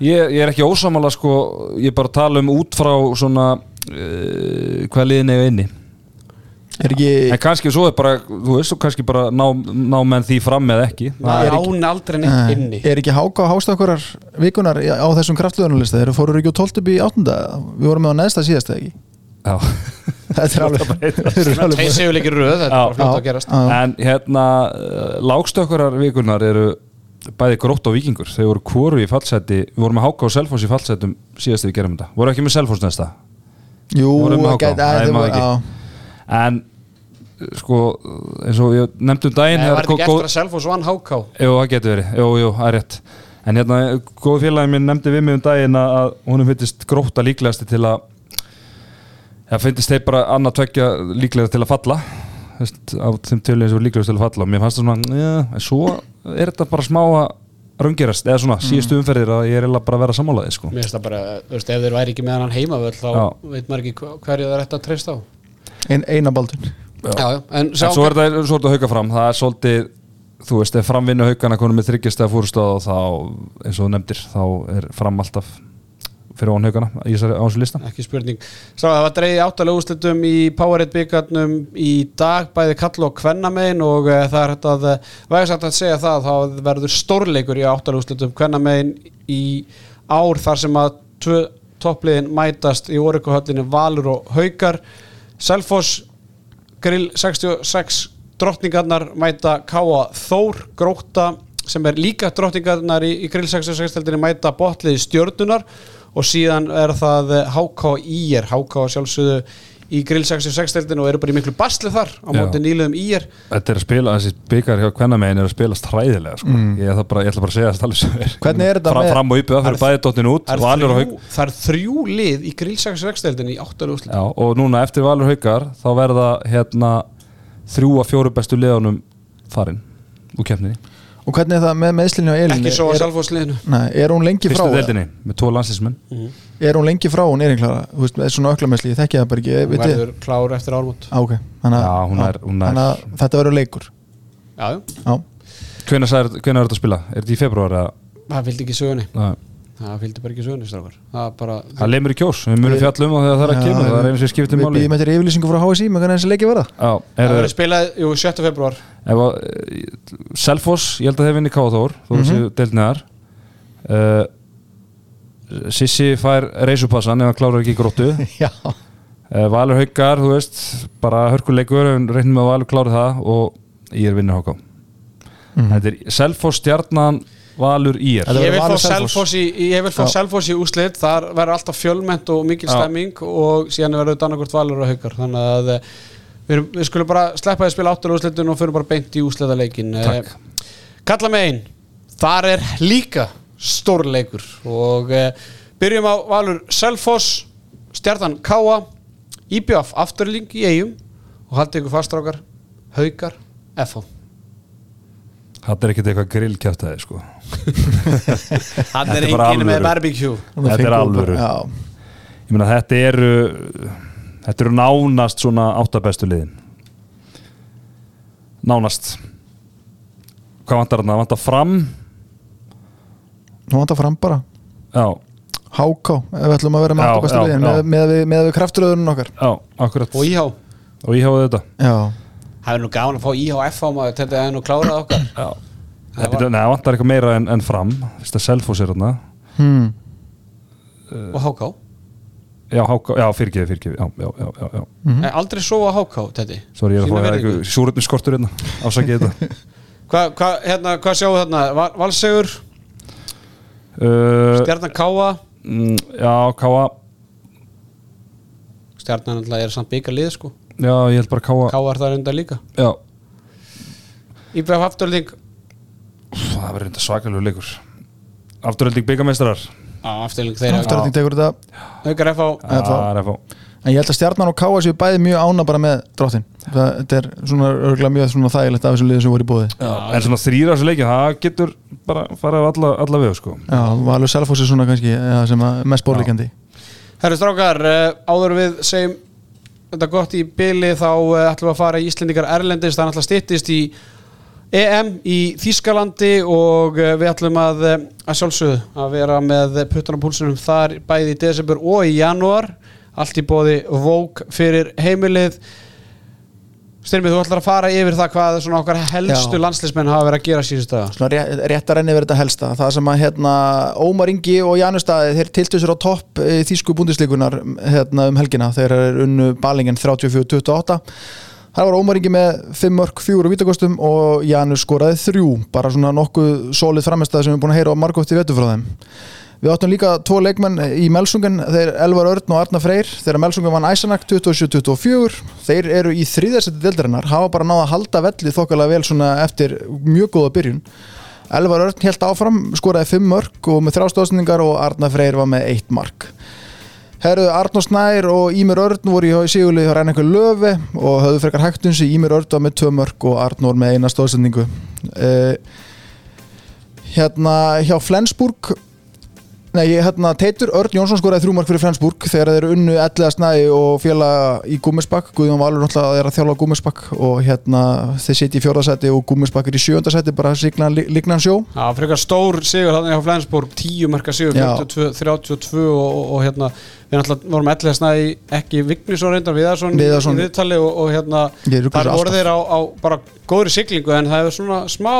Ég, ég er ekki ósammála sko. Ég er bara að tala um út frá svona uh, hvað liðin eiga inni Er ekki, en kannski svo er bara, þú veist, svo kannski bara ná, ná menn því fram eða ekki Það er án aldrei neitt Nei, inni er ekki háka á hástakkurar vikunar á þessum kraftlöðunarlista? Þeir fóru ekki úr 12 upp í 8. Við vorum með á neðsta síðast eða ekki? Já. Þetta er alveg Þeir séu leikir röð, þetta er fljótt að gerast en hérna uh, lágstökkarar vikunar eru bæði grótt og vikingur þau voru kvoru í fallseti, við vorum með Háka og Selfoss í fallsetum síðast við gerum þetta voru ekki með Selfoss næsta Jú, HK? gæti- Nei, að þeir maður voru- ekki. já. en sko eins og ég nefndi um daginn Nei, var þetta ekki eftir að Selfoss vann háká Jú, það getur verið, jú, jú, það er rétt. En hérna, góð félagi minn nefndi við mig um daginn að að honum finnst gróta líklegasti til að Það finnst þeir bara annað tvekja líklega til að falla. Þess, á þeim tölum sem er líklegast til að falla. Og mér fannst það svona, já, en svo er þetta bara smá að raungerast eða svona, síðustu umferðir að ég er eiginlega bara að vera sammálaði sko. Mér finnst það bara, þú veist, ef þeir væri ekki með hann heimavöll þá Já. veit maður ekki hverju það er þetta að treysta á. Ein, Eina baldun Já, já, en En svo er þetta svo er þetta hauka fram, það er svolítið þú veist, ef framvinnu haukana konum með þryggjast eða fúrstáð þá, eins og þú nefndir þá er fram alltaf fyrir í þessari á þessu lista. Ekki spurning. Sá, það var dreigði áttalega úrslitum í Powerade byggarnum í dag bæði kall og kvennamein og uh, það er hægt að vægast hægt að segja það þá verður stórleikur í áttalega úrslitum kvennamein í ár þar sem að tvö toppliðin mætast í orikuhöllinu Valur og Haukar. Selfoss Grill 66 drottningarnar mæta Káa Þór Gróta sem er líka drottningarnar í, í Grill 66 deildinni mæta botliði stjörnunar og síðan er það HK IR HK sjálfsögðu í Grill 66 deildinu og eru bara í miklu basli þar á móti nýluðum IR Þetta er að spila, þessi byggar hjá kvennamegin er að spila stræðilega sko. ég, ætla bara, ég ætla bara að segja það alveg sem er. Hvernig er þetta fram, með- fram og uppið það fyrir bæði dottin út það og er, Valur og þrjú, það er lið í Grill 66 deildinu í áttalega úrslit. Já, og núna eftir Valur haugar þá verða hérna þrjú að fjóru bestu liðanum farin úr keppninni. Og hvernig er það með meðslinni á Elin? ekki svo á er, Selfoss liðinu. Nei, er hún lengi frá? fyrstu Er hún lengi frá hún Elin Klara? Þú veist, með svona öklameðsli, ég þekki það bara ekki hún verður klár eftir ármót Á, ok, þannig að- Já, hún er- hún er- þannig að þetta verður leikur. Já, já. Já, Hvenær sagðir- hvenær er þetta að spila? Er þetta í februar eða? það fylgdi ekki sögunni. Nei. það fylgdi bara ekki sögunni strákar. Það er bara Það lemur í kjós, við munum fjalla um það þegar það er að kemur, það er einu sem skiptir Við máli. býðum eftir yfirlýsingu frá HSI með hvernig þessi leiki verða. Já, það er, verður spilað, jú, 7. februar ef að eh, Selfoss, ég held að þeir vinni Káþór þó þessi deildniðar uh, Sissi fær reysupassan ef hann klárar ekki gróttu Já, uh, Valur Haukar, þú veist bara hörkuleikur, reynum með að Valur klára það og ég er vinnur háká Mhm. Þetta er Selfoss stjarnan Valur Þetta ég vil fá Selfoss. Í, í úslit þar verður alltaf fjölmennt og mikil Já. stemming og síðan verður þetta annarkvort valur og haukar þannig að eh, við, erum- við skulum bara sleppa því að spila áttur úslitun og fyrir bara beint í úslitaleikin Takk. Kalla megin þar er líka stórleikur. Og uh, byrjum á valur Selfoss stjarnan Káa IBF afturling í eigum og haldið ykkur fastrákar haukar FH Þetta er ekkert eitthvað grillkjátaði sko. Hann er bara enginn með barbecue. Þetta er alvöru. Ég meina þetta eru þetta eru nánast svona áttabestu liðin. Nánast. Hvað vantar þarna? Vantar fram nú vantar fram bara. Já, HK, ef við ætlum að vera með aftur bestu liðin með, með, við- með við krafturöðunum okkar. Já, akkurat. Og íhá Og ég hafa þetta Já, Það er nú gaman að fá IHF á maður Þetta er nú klárað okkar. Já. Það Það var- vantar eitthvað meira en, en fram. Að Selfoss er þarna. Hmm. Og HK já, háká, já, fyrirgeði, fyrirgeði já, já, já, já, já. Mhm. Nei, Aldrei sofa háká, þetta Sorry, ég er að Sýna fá eitthvað súröfni skortur hérna. Afsakið þetta. Hvað hva, hérna, hva sjáum við þarna? Val- Valsegur, uh, Stjarnan Káa mm, Já, Káa Stjarnan alltaf er samt byggar lið sko. Já, ég held bara Káa Káa er það undar líka. Já, IBF afturölding það verður reynda svakalegu leikur. Afturölding byggameistarar á afturölding þeirra Afturölding tekur þetta. Haukar FH það- er fá En ég held að stjarnan og káa séu bæði mjög ána bara með drottin. Það þetta er svona örgulega mjög svona þægilegt af þessum liðum sem voru í búði Já, En svona þrýra þessu leiki, það getur bara farið á alla, alla við sko. Valur Selfoss er svona kannski ja, sem að mest bórleikandi Herru strákar, uh, áður við segjum þetta gott í byli þá uh, ætlum við að fara í Íslendingar Erlendis. Það er alltaf styttist í EM í Þýskalandi og uh, við ætlum að, að sjálfsögðu að vera með puttan á púlsunum þar bæði í desember og í janúar allt í bóði vók fyrir heimilið. Styrmið, þú ætlar að fara yfir það hvað svona okkar helstu Já. landslismenn hafa verið að gera síðust daga. Svona rétt, rétt að renni verið þetta helsta. Það sem að hérna, Ómar Ingi og Janus Staði þeir tiltu sér á topp í þýsku búndislíkunar hérna, um helgina. Þeir eru unnu balingin 34-28 Það var Ómar Ingi með 5 mörg, 4 úr vítakostum og Janus skoraði 3 bara svona nokkuð sólið framistæð sem við erum búin að heyra á margótt í vetu frá þeim Við áttum líka tvo leikmenn í Melsungen þeir Elvar Örn og Arna Freyr. Þegar Melsungen vann Æsanak 27-24 þeir eru í þriðarsætti deildarinnar hafa bara náða að halda velli þokkalega vel svona eftir mjög góða byrjun. Elvar Örn helt áfram, skoraði 5 mörg og með þrjástóðsningar og Arna Freyr var með 1 mark. Herðu Arnó Snær og Ímir Örn voru í sigurlið hjá Rænengur Löfi og höfðu frekar hægtun sem Ímir Örn var með 2 mörg og Arnór með eina stóðsendingu uh, Hérna hjá Flensburg Nei, hérna, Teitur Örn Jónsson skoraði þrjúmark fyrir Flensburg þegar þeir eru unnu elliða snæði og félaga í Gúmisbakk Guðjón Valur náttúrulega er að þjálfa Gúmisbakk og hérna þeir sitja í fjórðasæti og Gúmisbakk er í sjöndasæti bara lignan sjó. Já, frekar stór sigur þannig hjá Flensborg 10 marka sigur, Já. 42, 32 og, og, og hérna, við náttúrulega vorum allir að snæði ekki Vignisson reyndar Viðarsson í- viðtali og, og hérna þar voru þeir á, á bara góðri siglingu en það hefur svona smá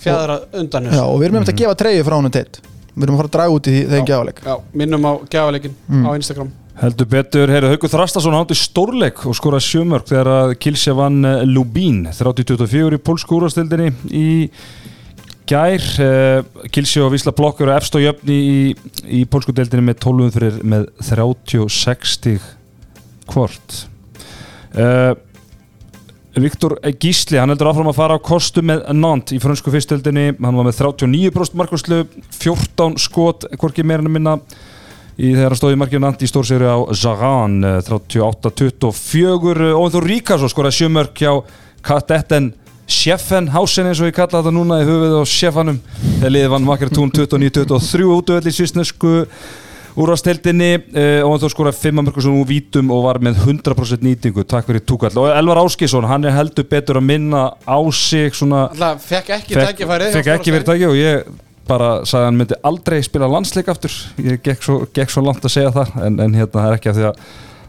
fjæðra undan Já, og við erum með að gefa treyju frá honum Teit við erum að fara að draga út í því þegar gjáleik Já, minnum á gjafaleikin Mm. á Instagram. Heldur betur, heyrðu, Haukur Þrastason hátti stórleik og skoraði sjömörk þegar að Kilsja vann eh, Lubín 30-24 í pólsku úrvastildinni í gær. Uh, Kilsja og Vísla Blokk eru efst og jöfni í, í pólsku deildinni með 12 fyrir með 36 stig hvort. Uh, Viktor Gísli, hann heldur áfram að fara á kostu með Nant í frönsku fyrstöldinni hann var með 39% markværslu 14 skot, hvorki meira en minna í hann stóði í markinu Nant í stórsýri á Zaran 38-24 og þú ríkar svo skoraði sjömörk hjá Kadetten Sjeffenhausen eins og ég kalla þetta núna í höfuð á Sjeffanum þegar liðið vann Makkertún 29-23 útöðl í svisnesku úrvasteldinni uh, og hann þó skoraði 5 mörgur sem úr vítum og var með 100% nýtingu. Takk fyrir túkall. Og Elvar Áskisson hann er heldur betur að minna á sig svona Alltaf fekk ekki Fekk- tækifæri fekk ekki verið tæki og ég bara sagði hann myndi aldrei spila landsleik aftur. Ég gekk svo, gekk svo langt að segja það en, en hérna það er ekki að því að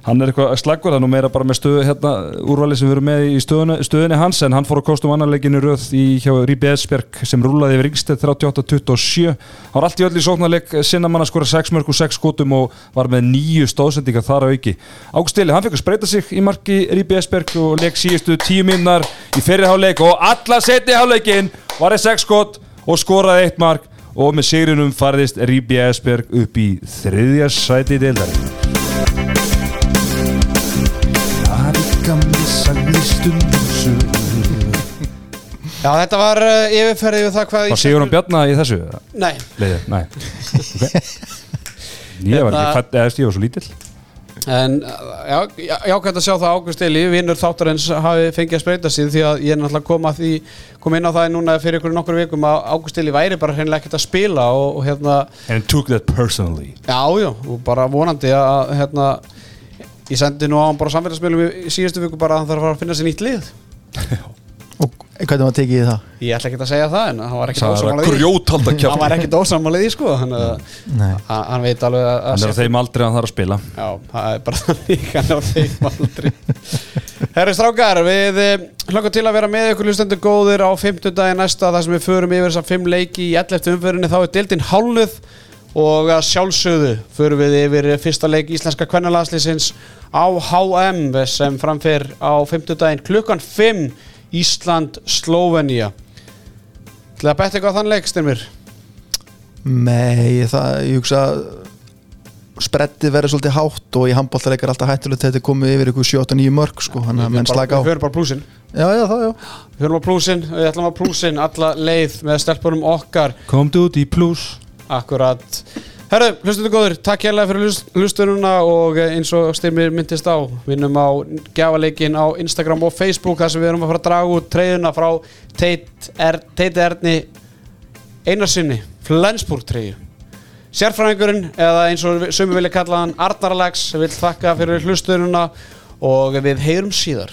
hann er eitthvað slaggur, það er meira bara með stöðu hérna, úrvali sem við erum með í stöðunni, stöðunni hans en hann fór að kostum annarleikinu röð í hjá Ríbi Edsberg sem rúlaði yfir Ringstedt 38-27 hann var allt í öll í sóknarleik sinna mann að skora 6 mörg og 6 skotum og var með nýju stóðsendingar þar að auki. Águstili, hann fekk að spreita sig í marki Ríbi Edsberg og leik síðustu tíu minnar í fyrirháleik og alla seti háleikin var það 6 skot og skoraði eitt mark og með sigrinum farðist Ríbi Esberg upp í þriðja sæti deildari Ari gamli sagði stundum sögur Já, þetta var uh, yfirferðið við það hvað Var Sigurinn Bjarna í þessu? Nei, Leiði, nei. Okay. Ég var ekki Hérna- fætt, eða ég var svo lítill. En uh, já, já, jákvæmt að sjá það Ágúst Eli, vinnur þáttarins hafi fengið að spreita sig því að ég er náttúrulega kom, að því, kom inn á það núna fyrir ykkur nokkur vikum að Ágúst Eli væri bara hreinlega ekkert að spila og, og hérna, And took that personally. Já, já, og bara vonandi að hérna, ég sendi nú á hann bara samfélagsmiðlum í síðustu viku bara að hann þarf að fara að finna sér nýtt lið. Og hvernig var tekið í það? Ég ætla ekki að segja það en hann var ekkert Það er að ósamalið í Hann var ekkert ósamalið í sko hann, Nei. hann, hann veit alveg að, Hann er á þeim aldrei að hann þarf að spila. Já, það er bara þannig hann er á þeim aldrei Herri strákar, við hlökkum til að vera með ykkur lustendur góðir á 50 dagi næsta þar sem við förum yfir þessar 5 leiki í 11. umfyrinni þá er deildin hálnuð og að sjálfsögðu förum við yfir fyrsta leik íslenska kvennalagsliðsins á HM sem framfer á 50 daginn klukkan 5 Ísland Slovenia til að betta eitthvað þann leik styrmir? Nei, það, ég hugsa að spreddið verður svolítið hátt og í handbóltareik er alltaf hættulegt þetta er komið yfir ykkur 7-9 mörg sko, hann að menn slaka á. við höfum bara plúsin Já, já, það, já. Við höfum á plúsin, við ætlum á plúsin alla leið með stelpunum okkar. Komdu út í pluss Akkurat. Herru, hlustundu góður, takk hérlega fyrir hlustununa og eins og styrmir myndist á vinnum á gjafaleikin á Instagram og Facebook þar sem við erum að fara að draga út treyðuna frá Teit er, Erni Einarsinni Flensburg treyju. Sérfræðingurinn, eða eins og sömu vilja kalla hann Arnar Alex, vil þakka fyrir hlustununa og við heyrum síðar